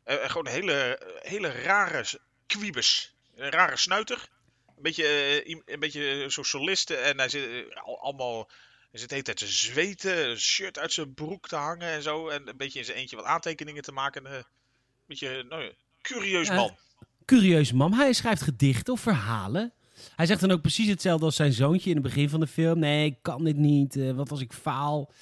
B: Eh, eh, gewoon een hele, hele rare kwiebes. Een rare snuiter. Een beetje, eh, een beetje zo'n soliste. En hij zit eh, al- allemaal Hij zit de hele tijd te zweten, een shirt uit zijn broek te hangen en zo. En een beetje in zijn eentje wat aantekeningen te maken. Een beetje, nou curieus man.
A: Curieus man. Hij schrijft gedichten of verhalen. Hij zegt dan ook precies hetzelfde als zijn zoontje in het begin van de film. Nee, ik kan dit niet. Uh, wat als ik faal?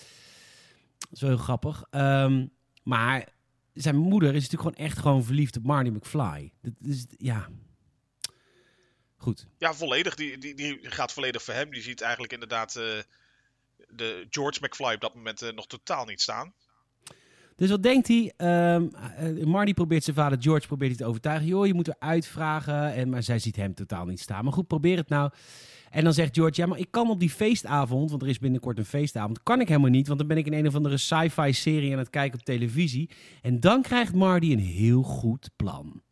A: Dat is wel heel grappig. Um, maar zijn moeder is natuurlijk gewoon echt gewoon verliefd op Marty McFly. Dat is, ja... Goed.
B: Ja, volledig. Die, die, die gaat volledig voor hem. Die ziet eigenlijk inderdaad uh, de George McFly op dat moment uh, nog totaal niet staan.
A: Dus wat denkt hij? Um, Marty probeert zijn vader George probeert hij te overtuigen. Joh, je moet eruit vragen. En, maar zij ziet hem totaal niet staan. Maar goed, probeer het nou. En dan zegt George, ja, maar ik kan op die feestavond, want er is binnenkort een feestavond, kan ik helemaal niet, want dan ben ik in een of andere sci-fi serie aan het kijken op televisie. En dan krijgt Marty een heel goed plan.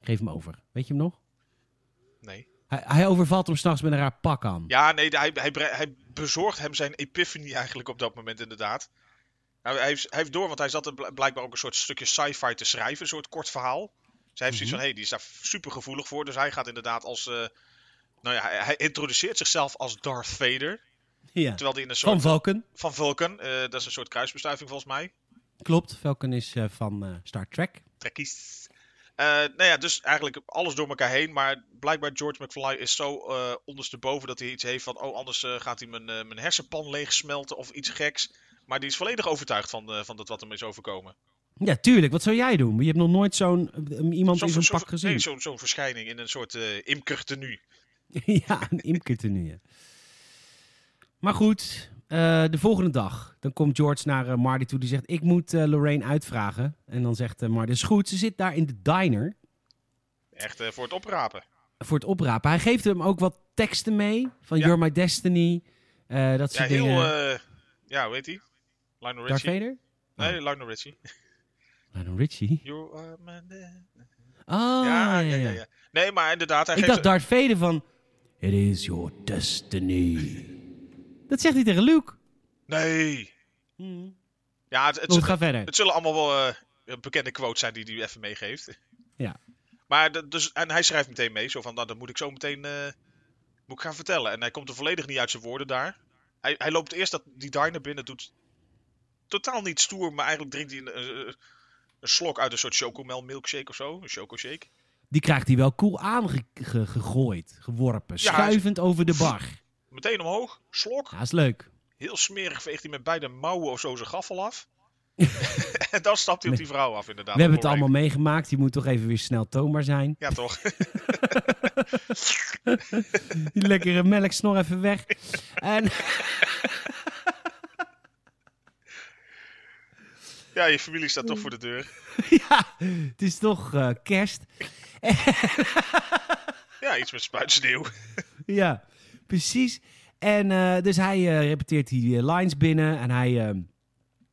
A: Geef hem over. Weet je hem nog?
B: Nee.
A: Hij, hij overvalt hem s'nachts met een raar pak aan.
B: Ja, nee, hij, hij, hij bezorgt hem zijn epiphany eigenlijk op dat moment inderdaad. Nou, hij, heeft, hij heeft door, want hij zat er blijkbaar ook een soort stukje sci-fi te schrijven, een soort kort verhaal. Dus hij heeft zoiets mhm. van, hé, hey, die is daar super gevoelig voor. Dus hij gaat inderdaad als, uh, nou ja, hij, introduceert zichzelf als Darth Vader.
A: Ja.
B: Terwijl hij in een soort...
A: Van Vulcan.
B: Van Vulcan, uh, dat is een soort kruisbestuiving volgens mij.
A: Klopt, Vulcan is uh, van Star Trek.
B: Trekkies. Uh, nou ja, dus eigenlijk alles door elkaar heen. Maar blijkbaar George McFly is zo uh, ondersteboven dat hij iets heeft van... Oh, anders uh, gaat hij mijn, mijn hersenpan leegsmelten of iets geks. Maar die is volledig overtuigd van, van dat wat hem is overkomen.
A: Ja, tuurlijk. Wat zou jij doen? Je hebt nog nooit zo'n iemand zo, in zo'n pak gezien. Nee,
B: zo'n zo'n verschijning in een soort imkertenue.
A: ja, een imkertenue. maar goed, de volgende dag. Dan komt George naar uh, Marty toe. Die zegt, ik moet uh, Lorraine uitvragen. En dan zegt Marty, is goed. Ze zit daar in de diner.
B: Echt voor het oprapen.
A: Voor het oprapen. Hij geeft hem ook wat teksten mee. Van You're My Destiny. dat soort ja,
B: heel,
A: dingen.
B: ja, hoe heet hij? Lionel
A: Richie. Darth Vader?
B: Nee, oh. Lionel Richie.
A: Lionel Richie?
B: You are my
A: Oh, ja, ja, ja, ja,
B: Nee, maar inderdaad. Hij
A: ik dacht Darth Vader van... It is your destiny. Dat zegt hij tegen Luke.
B: Nee.
A: Hmm.
B: Ja, het, het,
A: het, gaat verder.
B: het zullen allemaal wel uh, bekende quotes zijn die hij even meegeeft.
A: Ja.
B: Maar dus, en hij schrijft meteen mee, zo van, nou, dat moet ik zo meteen uh, moet ik gaan vertellen. En hij komt er volledig niet uit zijn woorden daar. Hij, hij loopt eerst dat, die diner binnen, doet totaal niet stoer, maar eigenlijk drinkt hij een, een, een slok uit een soort chocomel milkshake of zo, een choco shake.
A: Die krijgt hij wel cool aangegooid, geworpen, schuivend over de bar.
B: Meteen omhoog, slok.
A: Ja, is leuk.
B: Heel smerig veegt hij met beide mouwen of zo zijn gaffel af. en dan stapt hij op die vrouw af, inderdaad.
A: We hebben het allemaal meegemaakt. Die moet toch even weer snel toonbaar zijn.
B: Ja, toch?
A: die lekkere melksnor even weg. en...
B: ja, je familie staat toch voor de deur.
A: ja, het is toch uh, kerst.
B: ja, iets met spuitsneeuw.
A: ja, precies. En uh, dus hij uh, repeteert die uh, lines binnen en hij,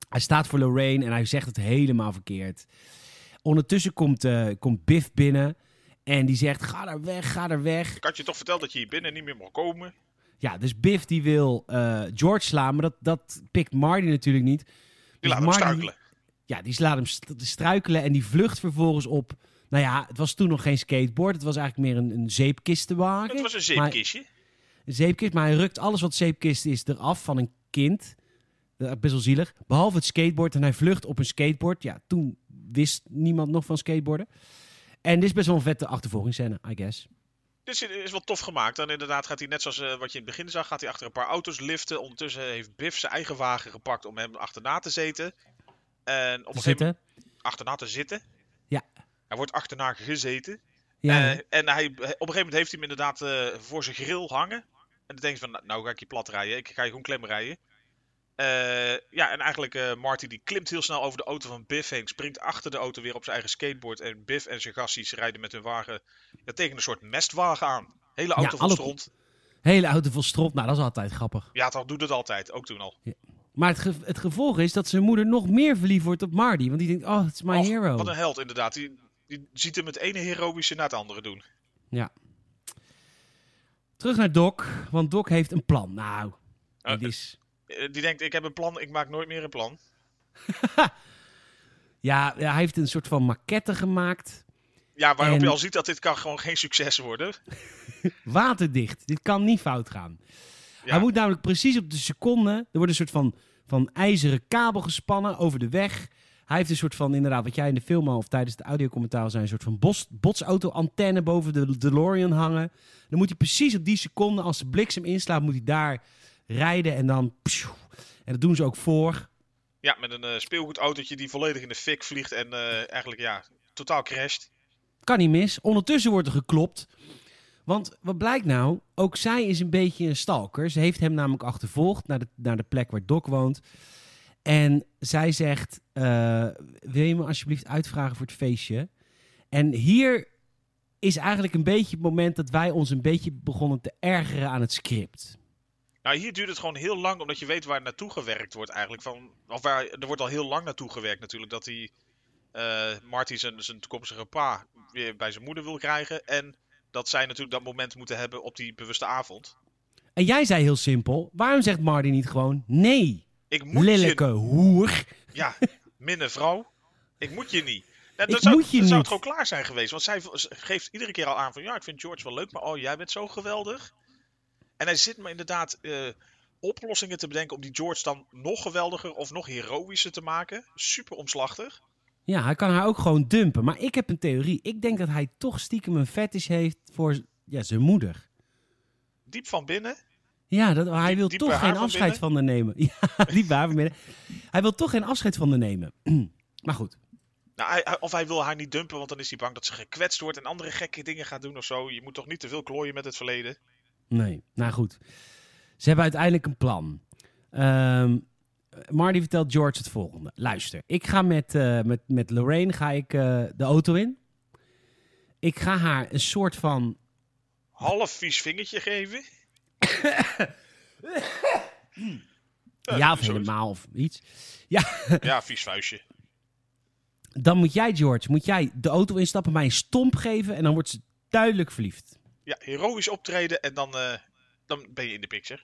A: hij staat voor Lorraine en hij zegt het helemaal verkeerd. Ondertussen komt, komt Biff binnen en die zegt: Ga daar weg, ga daar weg.
B: Ik had je toch verteld dat je hier binnen niet meer mag komen?
A: Ja, dus Biff die wil George slaan, maar dat, dat pikt Marty natuurlijk niet. Die
B: dus laat Marty, hem struikelen.
A: Ja, die laat hem struikelen en die vlucht vervolgens op. Nou ja, het was toen nog geen skateboard. Het was eigenlijk meer een, een zeepkistenwagen.
B: Het was een zeepkistje. Maar,
A: zeepkist. Maar hij rukt alles wat zeepkist is eraf van een kind. Best wel zielig. Behalve het skateboard. En hij vlucht op een skateboard. Ja, toen wist niemand nog van skateboarden. En dit is best wel een vette achtervolgingsscène, I guess.
B: Dit is wel tof gemaakt. Dan inderdaad gaat hij net zoals uh, wat je in het begin zag, gaat hij achter een paar auto's liften. Ondertussen heeft Biff zijn eigen wagen gepakt om hem achterna te zeten. En op een
A: zitten.
B: Moment, achterna te zitten.
A: Ja.
B: Hij wordt achterna gezeten.
A: Ja.
B: Uh, en hij, op een gegeven moment heeft hij hem inderdaad uh, voor zijn grill hangen. En dan denk je van, nou, nou ga ik je plat rijden. Ik ga je gewoon klem rijden. Uh, ja, en eigenlijk uh, Marty die klimt heel snel over de auto van Biff heen. Springt achter de auto weer op zijn eigen skateboard. En Biff en zijn gassies rijden met hun wagen ja, tegen een soort mestwagen aan. Hele auto ja, vol alle... stront.
A: Hele auto vol stront. Nou, dat is altijd grappig.
B: Ja, dat doet het altijd. Ook toen al.
A: Ja. Maar het, ge het, gevolg is dat zijn moeder nog meer verliefd wordt op Marty. Want die denkt, oh, het is my hero.
B: Wat een held inderdaad. Die, die ziet hem het ene heroïsche na het andere doen.
A: Ja. Terug naar Doc, want Doc heeft een plan. Nou, uh, is...
B: Eh, die denkt, ik heb een plan, ik maak nooit meer een plan.
A: ja, hij heeft een soort van maquette gemaakt.
B: Ja, waarop je al ziet dat dit kan gewoon geen succes worden.
A: Waterdicht, dit kan niet fout gaan.
B: Ja.
A: Hij moet namelijk precies op de seconde. Er wordt een soort van, van ijzeren kabel gespannen over de weg. Hij heeft een soort van, inderdaad, wat jij in de film al of tijdens de audiocommentaar zei, een soort van botsauto-antenne boven de DeLorean hangen. Dan moet hij precies op die seconde, als de bliksem inslaat, moet hij daar rijden en dan. en dat doen ze ook voor.
B: Ja, met een eh, speelgoedautootje die volledig in de fik vliegt en eh, eigenlijk ja, totaal crasht.
A: Kan niet mis. Ondertussen wordt er geklopt. Want wat blijkt nou? Ook zij is een beetje een stalker. Ze heeft hem namelijk achtervolgd naar de, naar de plek waar Doc woont. En zij zegt: eh, Wil je me alsjeblieft uitvragen voor het feestje? En hier is eigenlijk een beetje het moment dat wij ons een beetje begonnen te ergeren aan het script.
B: Nou, hier duurt het gewoon heel lang, omdat je weet waar naartoe gewerkt wordt eigenlijk. Van, of waar, er wordt al heel lang naartoe gewerkt natuurlijk, dat hij eh, Marty zijn, zijn toekomstige pa weer bij zijn moeder wil krijgen. En dat zij natuurlijk dat moment moeten hebben op die bewuste avond.
A: En jij zei heel simpel: waarom zegt Marty niet gewoon nee?
B: Ik moet
A: Lelijke
B: je...
A: hoer.
B: Ja, minne vrouw. Ik moet je niet. Nou,
A: Ik
B: dan zou, zou het gewoon klaar zijn geweest. Want zij geeft iedere keer al aan van... Ja, ik vind George wel leuk, maar oh, jij bent zo geweldig. En hij zit me inderdaad eh, oplossingen te bedenken... om die George dan nog geweldiger of nog heroïscher te maken. Super omslachtig.
A: Ja, hij kan haar ook gewoon dumpen. Maar ik heb een theorie. Ik denk dat hij toch stiekem een fetish heeft voor ja, zijn moeder.
B: Diep van binnen.
A: Ja, dat, hij wil toch geen afscheid van haar nemen. Ja, binnen. Hij wil toch geen afscheid van haar nemen. Maar goed.
B: Nou, hij- of hij wil haar niet dumpen, want dan is hij bang dat ze gekwetst wordt... en andere gekke dingen gaat doen of zo. Je moet toch niet te veel klooien met het verleden.
A: Nee, nou goed. Ze hebben uiteindelijk een plan. Ehm Marty vertelt George het volgende. Luister, ik ga met, eh, met, met Lorraine ga ik, eh, de auto in. Ik ga haar een soort van
B: Half vies vingertje geven.
A: Ja, of helemaal of iets.
B: Ja, vies vuistje.
A: Dan moet jij, George, moet jij de auto instappen, mij een stomp geven en dan wordt ze duidelijk verliefd.
B: Ja, heroïsch optreden en dan, eh, dan ben je in de picture.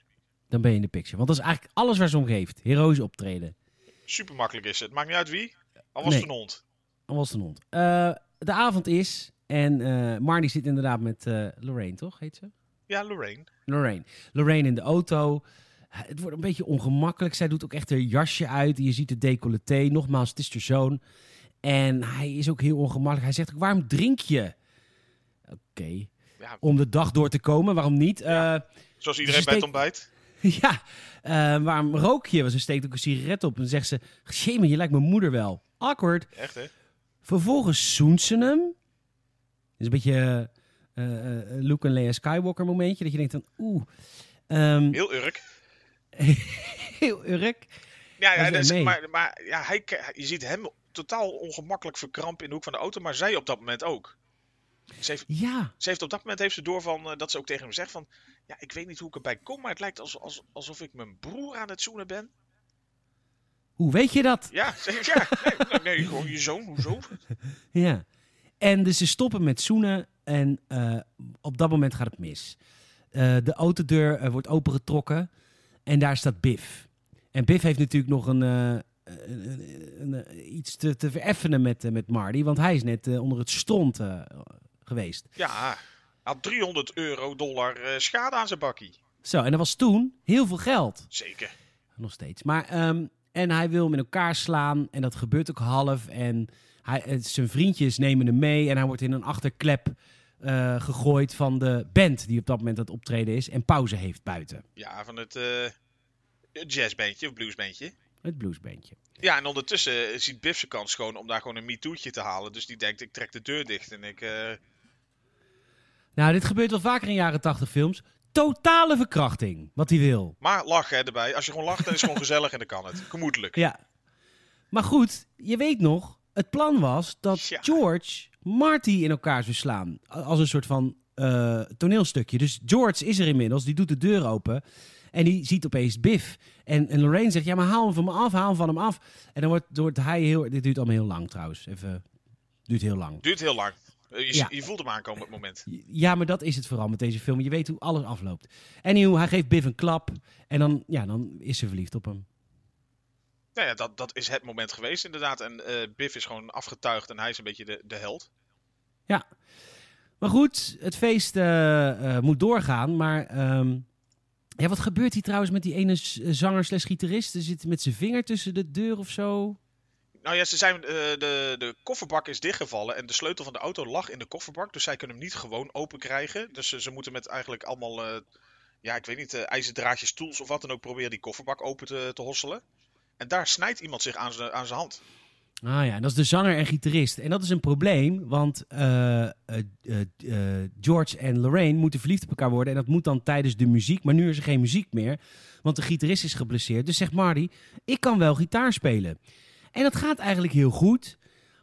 A: Dan ben je in de picture. Want dat is eigenlijk alles waar ze om geeft. Heroïsch optreden.
B: Super makkelijk is het. Maakt niet uit wie. Al was
A: Nee.
B: het een hond.
A: Al was het een hond. Eh, de avond is en eh Marty zit inderdaad met Lorraine, toch? Heet ze?
B: Ja, Lorraine.
A: Lorraine. Lorraine in de auto. Het wordt een beetje ongemakkelijk. Zij doet ook echt haar jasje uit. Je ziet het decolleté. Nogmaals, het is haar zoon. En hij is ook heel ongemakkelijk. Hij zegt ook, waarom drink je? Oké.
B: Ja,
A: Om de dag door te komen, waarom niet? Eh,
B: zoals iedereen
A: Ze
B: bij het ontbijt.
A: ja, eh, waarom rook je? Want ze steekt ook een sigaret op. En zegt ze, shame, je lijkt mijn moeder wel. Awkward.
B: Echt, hè?
A: Vervolgens zoent ze hem. Dat is een beetje eh, Luke en Leia Skywalker momentje. Dat je denkt van, oeh. Ehm,
B: Heel urk.
A: heel urk.
B: Ja, ja
A: mee.
B: maar, maar ja, hij, je ziet hem totaal ongemakkelijk verkrampen in de hoek van de auto. Maar zij op dat moment ook. Ze heeft,
A: Ja,
B: ze heeft op dat moment heeft ze door van, eh, dat ze ook tegen hem zegt van... Ja, ik weet niet hoe ik erbij kom, maar het lijkt als, als, alsof ik mijn broer aan het zoenen ben.
A: hoe weet je dat?
B: Ja, ze ja nee, nee, nee, gewoon je zoon, hoezo?
A: Ja. En dus ze stoppen met zoenen en eh, op dat moment gaat het mis. Eh, de autodeur eh, wordt opengetrokken en daar staat Biff. En Biff heeft natuurlijk nog een, een, een- iets te, te vereffenen met, met Marty, want hij is net onder het stront geweest.
B: Ja, hij had 300 euro, dollar schade aan zijn bakkie.
A: Zo, en dat was toen heel veel geld.
B: Zeker.
A: Nog steeds. Maar, ehm, en hij wil hem in elkaar slaan. En dat gebeurt ook half. En hij, zijn vriendjes nemen hem mee. En hij wordt in een achterklep eh, gegooid van de band die op dat moment aan het optreden is. En pauze heeft buiten.
B: Ja, van het eh jazzbandje of bluesbandje.
A: Het bluesbandje.
B: Ja, en ondertussen eh, ziet Biff zijn kans gewoon om daar gewoon een MeToo'tje te halen. Dus die denkt, ik trek de deur dicht en ik...
A: Nou, dit gebeurt wel vaker in jaren 80 films. Totale verkrachting, wat hij wil.
B: Maar lachen hè, erbij. Als je gewoon lacht, dan is het gewoon gezellig en dan kan het. Gemoedelijk.
A: Ja. Maar goed, je weet nog, het plan was dat
B: Ja.
A: George Marty in elkaar zou slaan. Als een soort van eh, toneelstukje. Dus George is er inmiddels, die doet de deur open. En die ziet opeens Biff. En, en Lorraine zegt, ja, maar haal hem van me af, haal hem van hem af. En dan wordt, wordt hij heel... Dit duurt allemaal heel lang trouwens. Even, duurt heel lang.
B: Duurt heel lang. Eh, je,
A: Ja.
B: je voelt hem aankomen op het moment.
A: Ja, maar dat is het vooral met deze film. Je weet hoe alles afloopt. Anyhow, hij geeft Biff een klap. En dan, ja, dan is ze verliefd op hem.
B: Nou ja, dat, dat is het moment geweest inderdaad. En eh, Biff is gewoon afgetuigd en hij is een beetje de, de held.
A: Maar goed, het feest eh, eh, moet doorgaan. Maar ehm, Ja, wat gebeurt hier trouwens met die ene zanger slash gitarist? Ze zit met zijn vinger tussen de deur of zo.
B: Nou ja, ze zijn, de, de kofferbak is dichtgevallen en de sleutel van de auto lag in de kofferbak. Dus zij kunnen hem niet gewoon open krijgen. Dus ze, ze moeten met eigenlijk allemaal, eh, ja, ik weet niet, ijzerdraadjes, tools of wat dan ook proberen die kofferbak open te, te hosselen. En daar snijdt iemand zich aan zijn hand.
A: Ah ja, dat is de zanger en gitarist. En dat is een probleem, want eh, eh, eh, George en Lorraine moeten verliefd op elkaar worden. En dat moet dan tijdens de muziek, maar nu is er geen muziek meer, want de gitarist is geblesseerd. Dus zegt Marty, ik kan wel gitaar spelen. En dat gaat eigenlijk heel goed.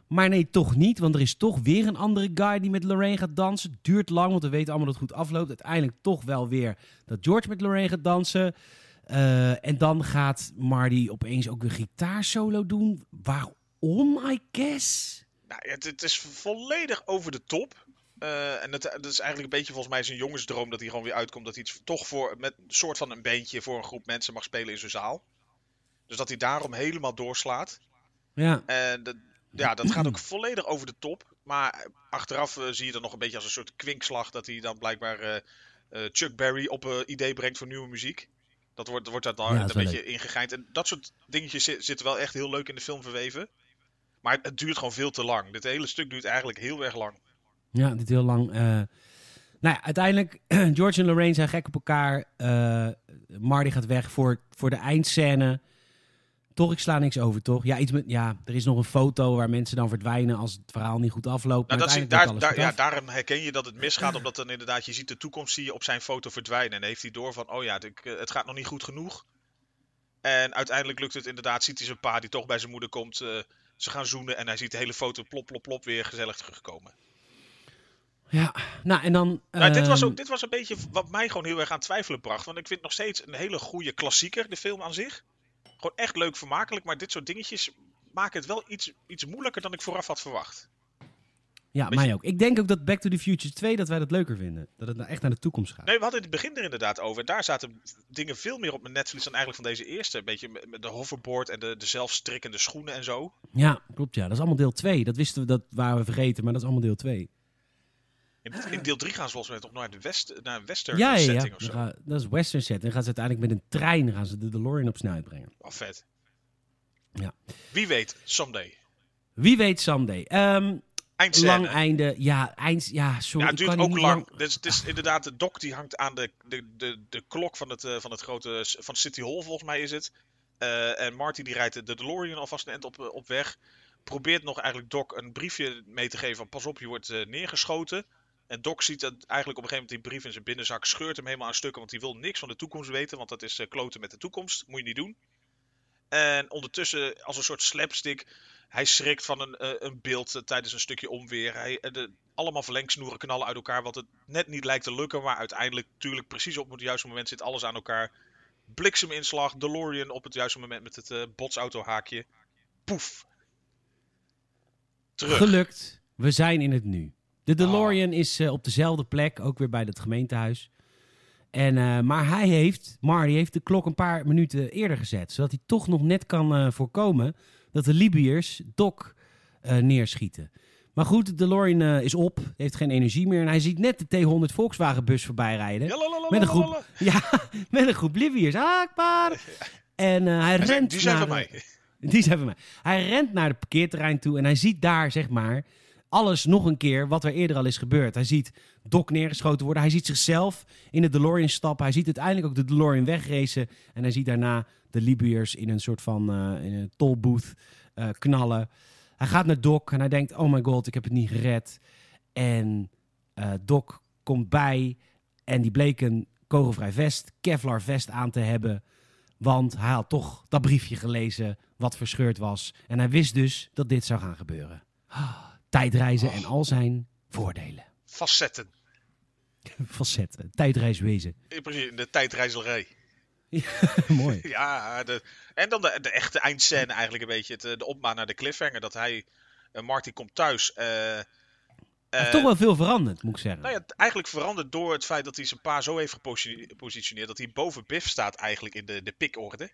A: Maar nee, toch niet, want er is toch weer een andere guy die met Lorraine gaat dansen. Duurt lang, want we weten allemaal dat het goed afloopt. Uiteindelijk toch wel weer dat George met Lorraine gaat dansen. Eh, en dan gaat Marty opeens ook een gitaarsolo doen. Waarom, I guess?
B: Nou, het, het is volledig over de top. Eh, en het, het is eigenlijk een beetje volgens mij zijn jongensdroom dat hij gewoon weer uitkomt. Dat hij iets toch voor, met een soort van een bandje voor een groep mensen mag spelen in zijn zaal. Dus dat hij daarom helemaal doorslaat.
A: Ja,
B: En dat, ja, dat gaat ook volledig over de top. Maar achteraf eh, zie je dat nog een beetje als een soort kwinkslag. Dat hij dan blijkbaar Chuck Berry op een idee brengt voor nieuwe muziek. Dat wordt, wordt daar dan
A: Ja,
B: een beetje ingegeind. En dat soort dingetjes zi- zitten wel echt heel leuk in de film verweven. Maar het, duurt gewoon veel te lang. Dit hele stuk duurt eigenlijk heel erg lang.
A: ja dit heel lang. eh. nou ja, uiteindelijk, George en Lorraine zijn gek op elkaar. Eh Marty gaat weg voor, voor de eindscène. Toch, ik sla niks over, toch? Ja, iets met, ja, er is nog een foto waar mensen dan verdwijnen als het verhaal niet goed afloopt.
B: Nou, dat zie, daar, ja, daarom herken je dat het misgaat. Omdat dan inderdaad, je ziet de toekomst zie je op zijn foto verdwijnen. En dan heeft hij door van, oh ja, eh, het gaat nog niet goed genoeg. En uiteindelijk lukt het inderdaad, ziet hij zijn pa die toch bij zijn moeder komt. eh, ze gaan zoenen en hij ziet de hele foto plop, plop, plop weer gezellig terugkomen.
A: Ja, nou en dan...
B: Nou, dit, was
A: ehm,
B: ook, dit was een beetje wat mij gewoon heel erg aan twijfelen bracht. Want ik vind nog steeds een hele goede klassieker, de film aan zich. Gewoon echt leuk, vermakelijk. Maar dit soort dingetjes maken het wel iets, iets moeilijker dan ik vooraf had verwacht.
A: Ja, mij ook. Ik denk ook dat Back to the Future 2, dat wij dat leuker vinden. Dat het nou echt naar de toekomst gaat.
B: Nee, we hadden het in het begin er inderdaad over. Daar zaten dingen veel meer op mijn netvlies dan eigenlijk van deze eerste. Een beetje met met de hoverboard en de, de zelfstrikkende schoenen en zo.
A: Ja, klopt ja. Dat is allemaal deel 2. Dat wisten we, dat waren we vergeten, maar dat is allemaal deel 2.
B: In, deel 3 gaan ze volgens mij toch naar, de west, naar een western
A: Ja, ja, ja.
B: setting of zo.
A: gaan- dat is western set. En dan gaan ze uiteindelijk met een trein gaan ze de DeLorean op snelheid brengen.
B: Oh, vet.
A: Ja.
B: Wie weet, someday.
A: Wie weet someday.
B: Eindscène.
A: lang einde. Ja, eind, ja, sorry.
B: Ja, het duurt ook lang. Dus het is inderdaad, de dok die hangt aan de, de, de, de klok van het, eh, van het grote, van City Hall volgens mij is het. Eh, en Marty die rijdt de- de DeLorean alvast een eind op, eh, op weg. Probeert nog eigenlijk Doc een briefje mee te geven van pas op, je wordt neergeschoten. En Doc ziet dat eigenlijk op een gegeven moment die brief in zijn binnenzak, scheurt hem helemaal aan stukken, want hij wil niks van de toekomst weten, want dat is eh, kloten met de toekomst, moet je niet doen. En ondertussen, als een soort slapstick, hij schrikt van een, eh, een beeld eh, tijdens een stukje omweer. Hij, de, allemaal verlengsnoeren knallen uit elkaar, wat het net niet lijkt te lukken. Maar uiteindelijk, natuurlijk, precies op het juiste moment zit alles aan elkaar. Blikseminslag, DeLorean op het juiste moment met het botsautohaakje. Poef. Terug.
A: Gelukt. We zijn in het nu. De DeLorean is eh, op dezelfde plek, ook weer bij het gemeentehuis. En, eh, maar hij heeft, Marty heeft de klok een paar minuten eerder gezet. Zodat hij toch nog net kan eh, voorkomen dat de Libiërs Doc neerschieten. Maar goed, de DeLorean is op, heeft geen energie meer. En hij ziet net de T100 Volkswagen bus voorbij rijden. Met een groep, ja, met een groep Libiërs. Akbar! En hij rent
B: Die zijn
A: naar
B: van
A: de-
B: mij.
A: die zijn van mij. Hij rent naar het parkeerterrein toe en hij ziet daar, zeg maar, alles nog een keer wat er eerder al is gebeurd. Hij ziet Doc neergeschoten worden. Hij ziet zichzelf in de DeLorean stappen. Hij ziet uiteindelijk ook de DeLorean wegracen. En hij ziet daarna de Libiërs in een soort van in een tolbooth eh, knallen. Hij gaat naar Doc en hij denkt, oh my god, ik heb het niet gered. En eh, Doc komt bij en die bleek een kogelvrij vest, Kevlar vest aan te hebben. Want hij had toch dat briefje gelezen wat verscheurd was. En hij wist dus dat dit zou gaan gebeuren. Ah, Tijdreizen en al zijn voordelen.
B: Facetten.
A: Facetten, tijdreiswezen.
B: In principe in de tijdreizelarij.
A: Mooi.
B: Ja, de, en dan de, de echte eindscène eigenlijk een beetje. Het, eh, de opmaan naar de cliffhanger. Dat hij, eh, Marty komt thuis.
A: Hij
B: eh,
A: heeft toch wel veel veranderd, moet ik zeggen.
B: Nou ja, eigenlijk veranderd door het feit dat hij zijn pa zo heeft geposi- gepositioneerd. Dat hij boven Biff staat eigenlijk in de, de pikorde.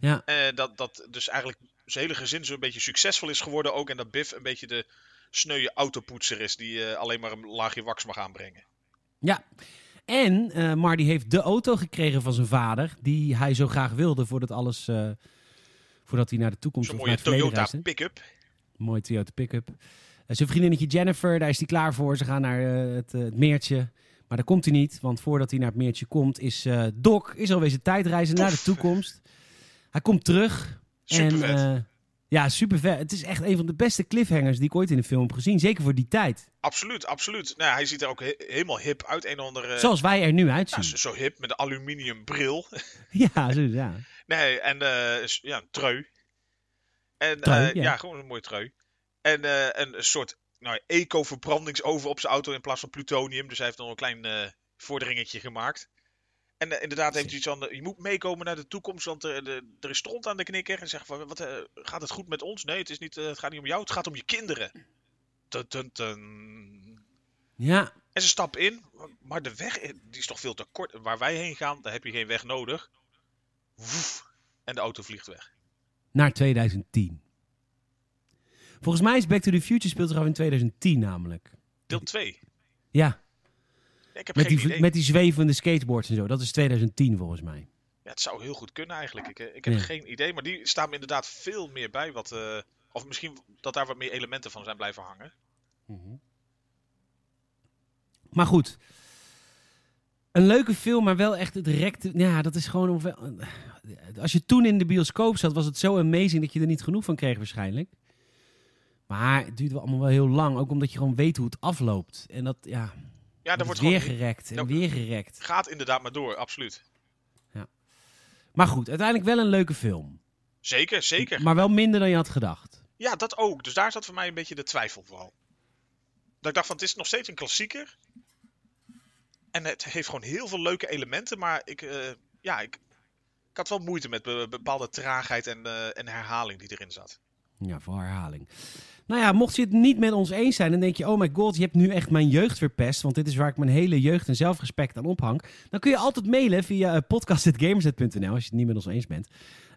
A: Ja,
B: dat, dat dus eigenlijk zijn hele gezin zo'n beetje succesvol is geworden ook. En dat Biff een beetje de sneuwe autopoetser is. Die eh, alleen maar een laagje wax mag aanbrengen.
A: ja. En eh, Marty heeft de auto gekregen van zijn vader, die hij zo graag wilde voordat alles, eh, voordat hij naar de toekomst
B: Zo'n mooie Toyota pick-up.
A: Mooie Toyota pick-up. Zijn vriendinnetje Jennifer, daar is hij klaar voor. Ze gaan naar het, het meertje. Maar daar komt hij niet, want voordat hij naar het meertje komt, is Doc is alweer zijn tijdreizen naar de toekomst. Hij komt terug.
B: Super
A: en,
B: vet.
A: Ja, super vet. Het is echt een van de beste cliffhangers die ik ooit in een film heb gezien. Zeker voor die tijd.
B: Absoluut, absoluut. Nou, ja, hij ziet er ook he- helemaal hip uit. Een andere...
A: Zoals wij er nu uitzien.
B: zo, zo hip, met een aluminium bril.
A: Ja, zo, ja.
B: nee, en eh, ja, een trui. En
A: Trui,
B: eh,
A: ja.
B: ja. gewoon een mooie trui. En eh, een soort nou, eco-verbrandingsoven op zijn auto in plaats van plutonium. Dus hij heeft nog een klein eh, vorderingetje gemaakt. En eh, inderdaad heeft hij iets van, je moet meekomen naar de toekomst, want eh, de, er is stront aan de knikker. En zegt van, wat, eh, gaat het goed met ons? Nee, het, is niet, het gaat niet om jou, het gaat om je kinderen. Dun, dun, dun.
A: Ja,
B: En ze stappen in, maar de weg die is toch veel te kort. Waar wij heen gaan, daar heb je geen weg nodig. Woef, en de auto vliegt weg.
A: naar 2010. Volgens mij is Back to the Future speelt zich af in 2010 namelijk.
B: Deel 2.
A: Ja,
B: Ik heb
A: met
B: geen
A: die,
B: idee.
A: met die zwevende skateboards en zo. Dat is 2010 volgens mij.
B: Ja, het zou heel goed kunnen eigenlijk. Ik, eh, ik heb
A: Ja.
B: geen idee, maar die staan me inderdaad veel meer bij. Wat, eh, of misschien dat daar wat meer elementen van zijn blijven hangen.
A: Maar goed. Een leuke film, maar wel echt het direct. Ja, dat is gewoon. ongeveer- Als je toen in de bioscoop zat, was het zo amazing dat je er niet genoeg van kreeg, waarschijnlijk. Maar het duurde wel allemaal wel heel lang. Ook omdat je gewoon weet hoe het afloopt. En dat, ja.
B: Ja, daar wordt
A: weer
B: gewoon...
A: gerekt en
B: Ja.
A: weer gerekt.
B: Gaat inderdaad maar door, absoluut.
A: Maar goed, uiteindelijk wel een leuke film.
B: Zeker, zeker.
A: Maar wel minder dan je had gedacht.
B: Ja, dat ook. Dus daar zat voor mij een beetje de twijfel vooral. Dat ik dacht van, het is nog steeds een klassieker. En het heeft gewoon heel veel leuke elementen, maar ik, eh, ja, ik, ik had wel moeite met be- bepaalde traagheid en, eh, en herhaling die erin zat.
A: Ja, voor herhaling. Nou ja, mocht je het niet met ons eens zijn, dan denk je: oh my god, je hebt nu echt mijn jeugd verpest. Want dit is waar ik mijn hele jeugd en zelfrespect aan ophang. Dan kun je altijd mailen via uh, podcast.gamersnet.nl als je het niet met ons eens bent.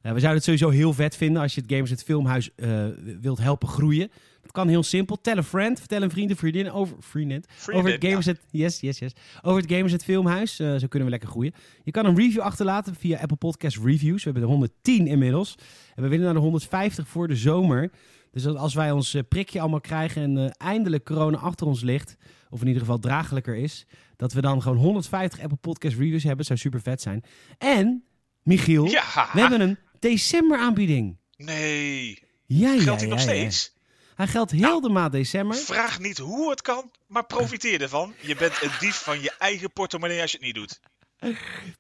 A: Eh, we zouden het sowieso heel vet vinden als je het Gamersnet Filmhuis eh, wilt helpen groeien. Dat kan heel simpel. Tel een friend, vertel een vriend of vriendin over, vriendin, over het
B: ja.
A: Gamersnet, yes, yes, yes, over het Gamersnet Filmhuis. Eh, zo kunnen we lekker groeien. Je kan een review achterlaten via Apple Podcast Reviews. We hebben er 110 inmiddels. En we willen naar de 150 voor de zomer. Dus als wij ons eh, prikje allemaal krijgen en eh, eindelijk corona achter ons ligt, of in ieder geval draaglijker is, dat we dan gewoon 150 Apple Podcast Reviews hebben, zou super vet zijn. En, Michiel,
B: Ja!
A: we hebben een december aanbieding.
B: Nee!
A: Ja, ja,
B: Geldt die
A: ja,
B: nog steeds?
A: Hij geldt heel
B: Nou,
A: de maand december.
B: Vraag niet hoe het kan, maar profiteer ervan. Je bent een dief van je eigen portemonnee als je het niet doet.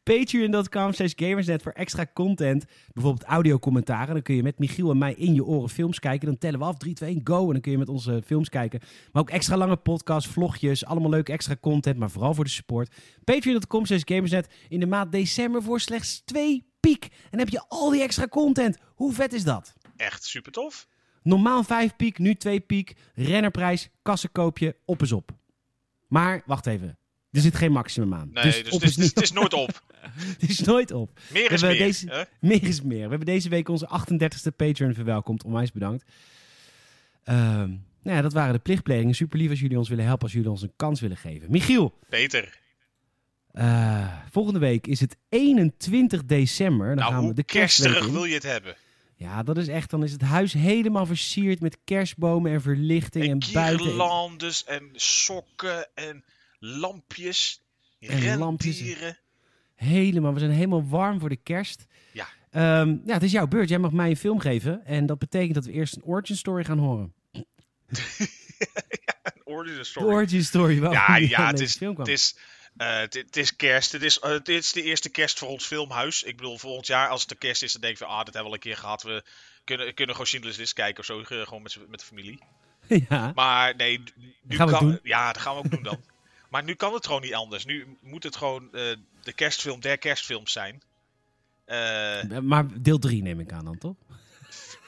A: Patreon.com slash gamersnet voor extra content. Bijvoorbeeld audiocommentaren. Dan kun je met Michiel en mij in je oren films kijken. Dan tellen we af, 3, 2, 1, go. En dan kun je met onze films kijken. Maar ook extra lange podcasts, vlogjes. Allemaal leuke extra content, maar vooral voor de support. Patreon.com slash gamersnet in de maand december voor slechts 2 piek. En dan heb je al die extra content. Hoe vet is dat?
B: Echt super tof.
A: Normaal 5 piek, nu 2 piek. Rennerprijs, kassenkoopje, op is op. Maar, wacht even. Er zit geen maximum aan.
B: Nee,
A: dus
B: dus,
A: op
B: het,
A: is
B: het is nooit op.
A: het is nooit op.
B: Meer is
A: We hebben
B: meer.
A: deze-
B: hè?
A: Meer is meer. We hebben deze week onze 38e Patreon verwelkomd. Onwijs bedankt. Ehm, nou ja, dat waren de plichtplegingen. Super lief als jullie ons willen helpen, als jullie ons een kans willen geven. Michiel,
B: Peter,
A: eh, volgende week is het 21 december. Dan
B: nou
A: gaan we de
B: kersterig wil je het hebben?
A: Ja, dat is echt. Dan is het huis helemaal versierd met kerstbomen en verlichting en,
B: En
A: buiten.
B: en sokken en lampjes.
A: En
B: rendieren.
A: Helemaal. We zijn helemaal warm voor de kerst.
B: Ja.
A: Ehm, ja, het is jouw beurt. Jij mag mij een film geven. En dat betekent dat we eerst een origin story gaan horen.
B: Een origin
A: De
B: story.
A: origin story.
B: Ja, ja het, is,
A: kwam.
B: het, is, eh, het, het is kerst. Het is, eh, het is de eerste kerst voor ons filmhuis. Ik bedoel, volgend jaar als het de kerst is, dan denk ik van, ah, dat hebben we al een keer gehad. We kunnen, kunnen gewoon Schindler's List kijken of zo, eh, gewoon met, met de familie.
A: ja.
B: Maar nee, nu
A: Gaan we
B: kan. Ja, dat gaan we ook doen dan. Maar nu kan het gewoon niet anders. Nu moet het gewoon eh, de kerstfilm der kerstfilms zijn. Eh,
A: Maar deel 3 neem ik aan dan, toch?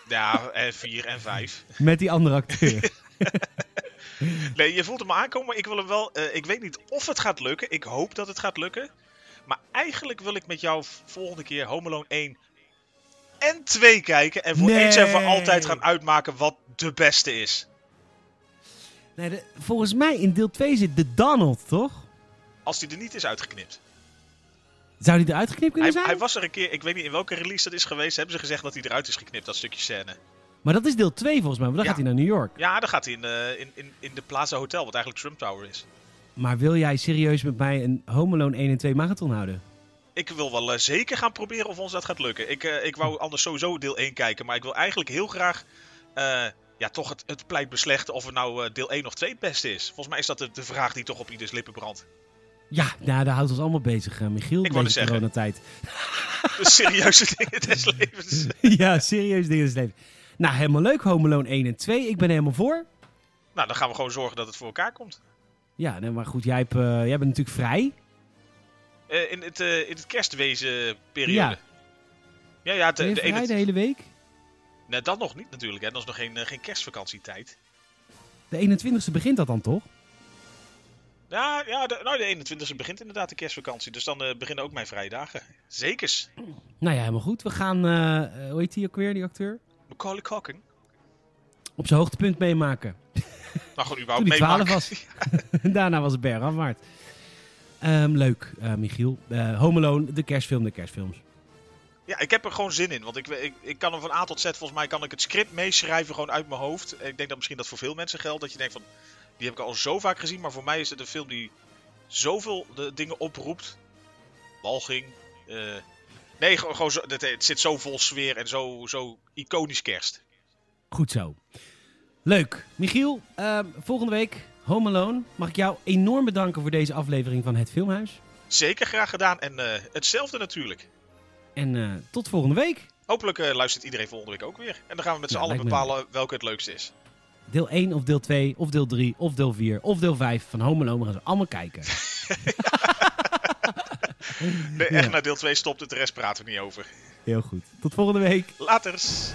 B: ja, en vier en vijf.
A: Met die andere acteur.
B: Nee, je voelt hem aankomen, maar ik wil hem wel. eh, ik weet niet of het gaat lukken. Ik hoop dat het gaat lukken. Maar eigenlijk wil ik met jou volgende keer Home Alone 1 en 2 kijken. En voor
A: Nee.
B: eens en voor altijd gaan uitmaken wat de beste is.
A: Nee, de- volgens mij in deel 2 zit de Donald, toch?
B: als die er niet is uitgeknipt.
A: Zou die eruit geknipt kunnen
B: Hij,
A: zijn?
B: hij was er een keer, ik weet niet in welke release dat is geweest, hebben ze gezegd dat hij eruit is geknipt, dat stukje scène.
A: Maar dat is deel 2 volgens mij, want dan
B: Ja.
A: gaat hij naar New York.
B: Ja, dan gaat hij in, eh, in, in, in de Plaza Hotel, wat eigenlijk Trump Tower is.
A: Maar wil jij serieus met mij een Home Alone 1 en 2 marathon houden?
B: Ik wil wel eh, zeker gaan proberen of ons dat gaat lukken. Ik, eh, ik wou anders sowieso deel 1 kijken, maar ik wil eigenlijk heel graag ja, toch het, het pleit beslechten of het nou eh, deel 1 of 2 het beste is. Volgens mij is dat de, de vraag die toch op ieders lippen brandt.
A: Ja, nou, daar houdt ons allemaal bezig, eh, Michiel,
B: Ik
A: deze coronatijd.
B: De serieuze dingen des levens.
A: ja, serieus dingen in het leven. Nou, helemaal leuk, Home Alone 1 en 2. Ik ben helemaal voor.
B: Nou, dan gaan we gewoon zorgen dat het voor elkaar komt.
A: Ja, nee, maar goed, jij, hebt, eh, jij bent natuurlijk vrij.
B: In, het, in het kerstwezenperiode.
A: Ja.
B: Ja, ja,
A: Ben
B: de,
A: vrij de hele week?
B: Nee, dat nog niet natuurlijk. Hè. Dat is nog geen, eh, geen kerstvakantietijd.
A: De 21ste begint dat dan toch?
B: Ja, ja de, nou, de 21e begint inderdaad de kerstvakantie. Dus dan eh, beginnen ook mijn vrije dagen. Zekers.
A: Nou ja, helemaal goed. We gaan, eh, hoe heet die ook weer, die acteur?
B: Macaulay Culkin.
A: Op zijn hoogtepunt meemaken.
B: Nou, gewoon überhaupt
A: hij 12
B: meemaken.
A: was. Daarna was het bergafwaarts. Ehm leuk, Michiel. Eh Home Alone, de kerstfilm, de kerstfilms.
B: Ja, ik heb er gewoon zin in. Want ik, ik, ik kan er van A tot Z, volgens mij kan ik het script meeschrijven gewoon uit mijn hoofd. Ik denk dat misschien dat voor veel mensen geldt. Dat je denkt van, die heb ik al zo vaak gezien. Maar voor mij is het een film die zoveel de dingen oproept. Walging. eh, nee, gewoon, gewoon zo, het, het zit zo vol sfeer en zo, zo iconisch kerst.
A: Goed zo. Leuk. Michiel, ehm, volgende week Home Alone. Mag ik jou enorm bedanken voor deze aflevering van Het Filmhuis.
B: Zeker graag gedaan. En eh, hetzelfde natuurlijk.
A: En eh, tot volgende week.
B: Hopelijk eh, luistert iedereen volgende week ook weer. En dan gaan we met z'n
A: Ja,
B: allen
A: me
B: bepalen welke het leukste is.
A: Deel 1 of deel 2 of deel 3 of deel 4 of deel 5 van Home Alone. We gaan ze allemaal kijken.
B: Nee, echt naar deel 2 stopt het, de rest praten we niet over.
A: Heel goed. Tot volgende week.
B: Laters!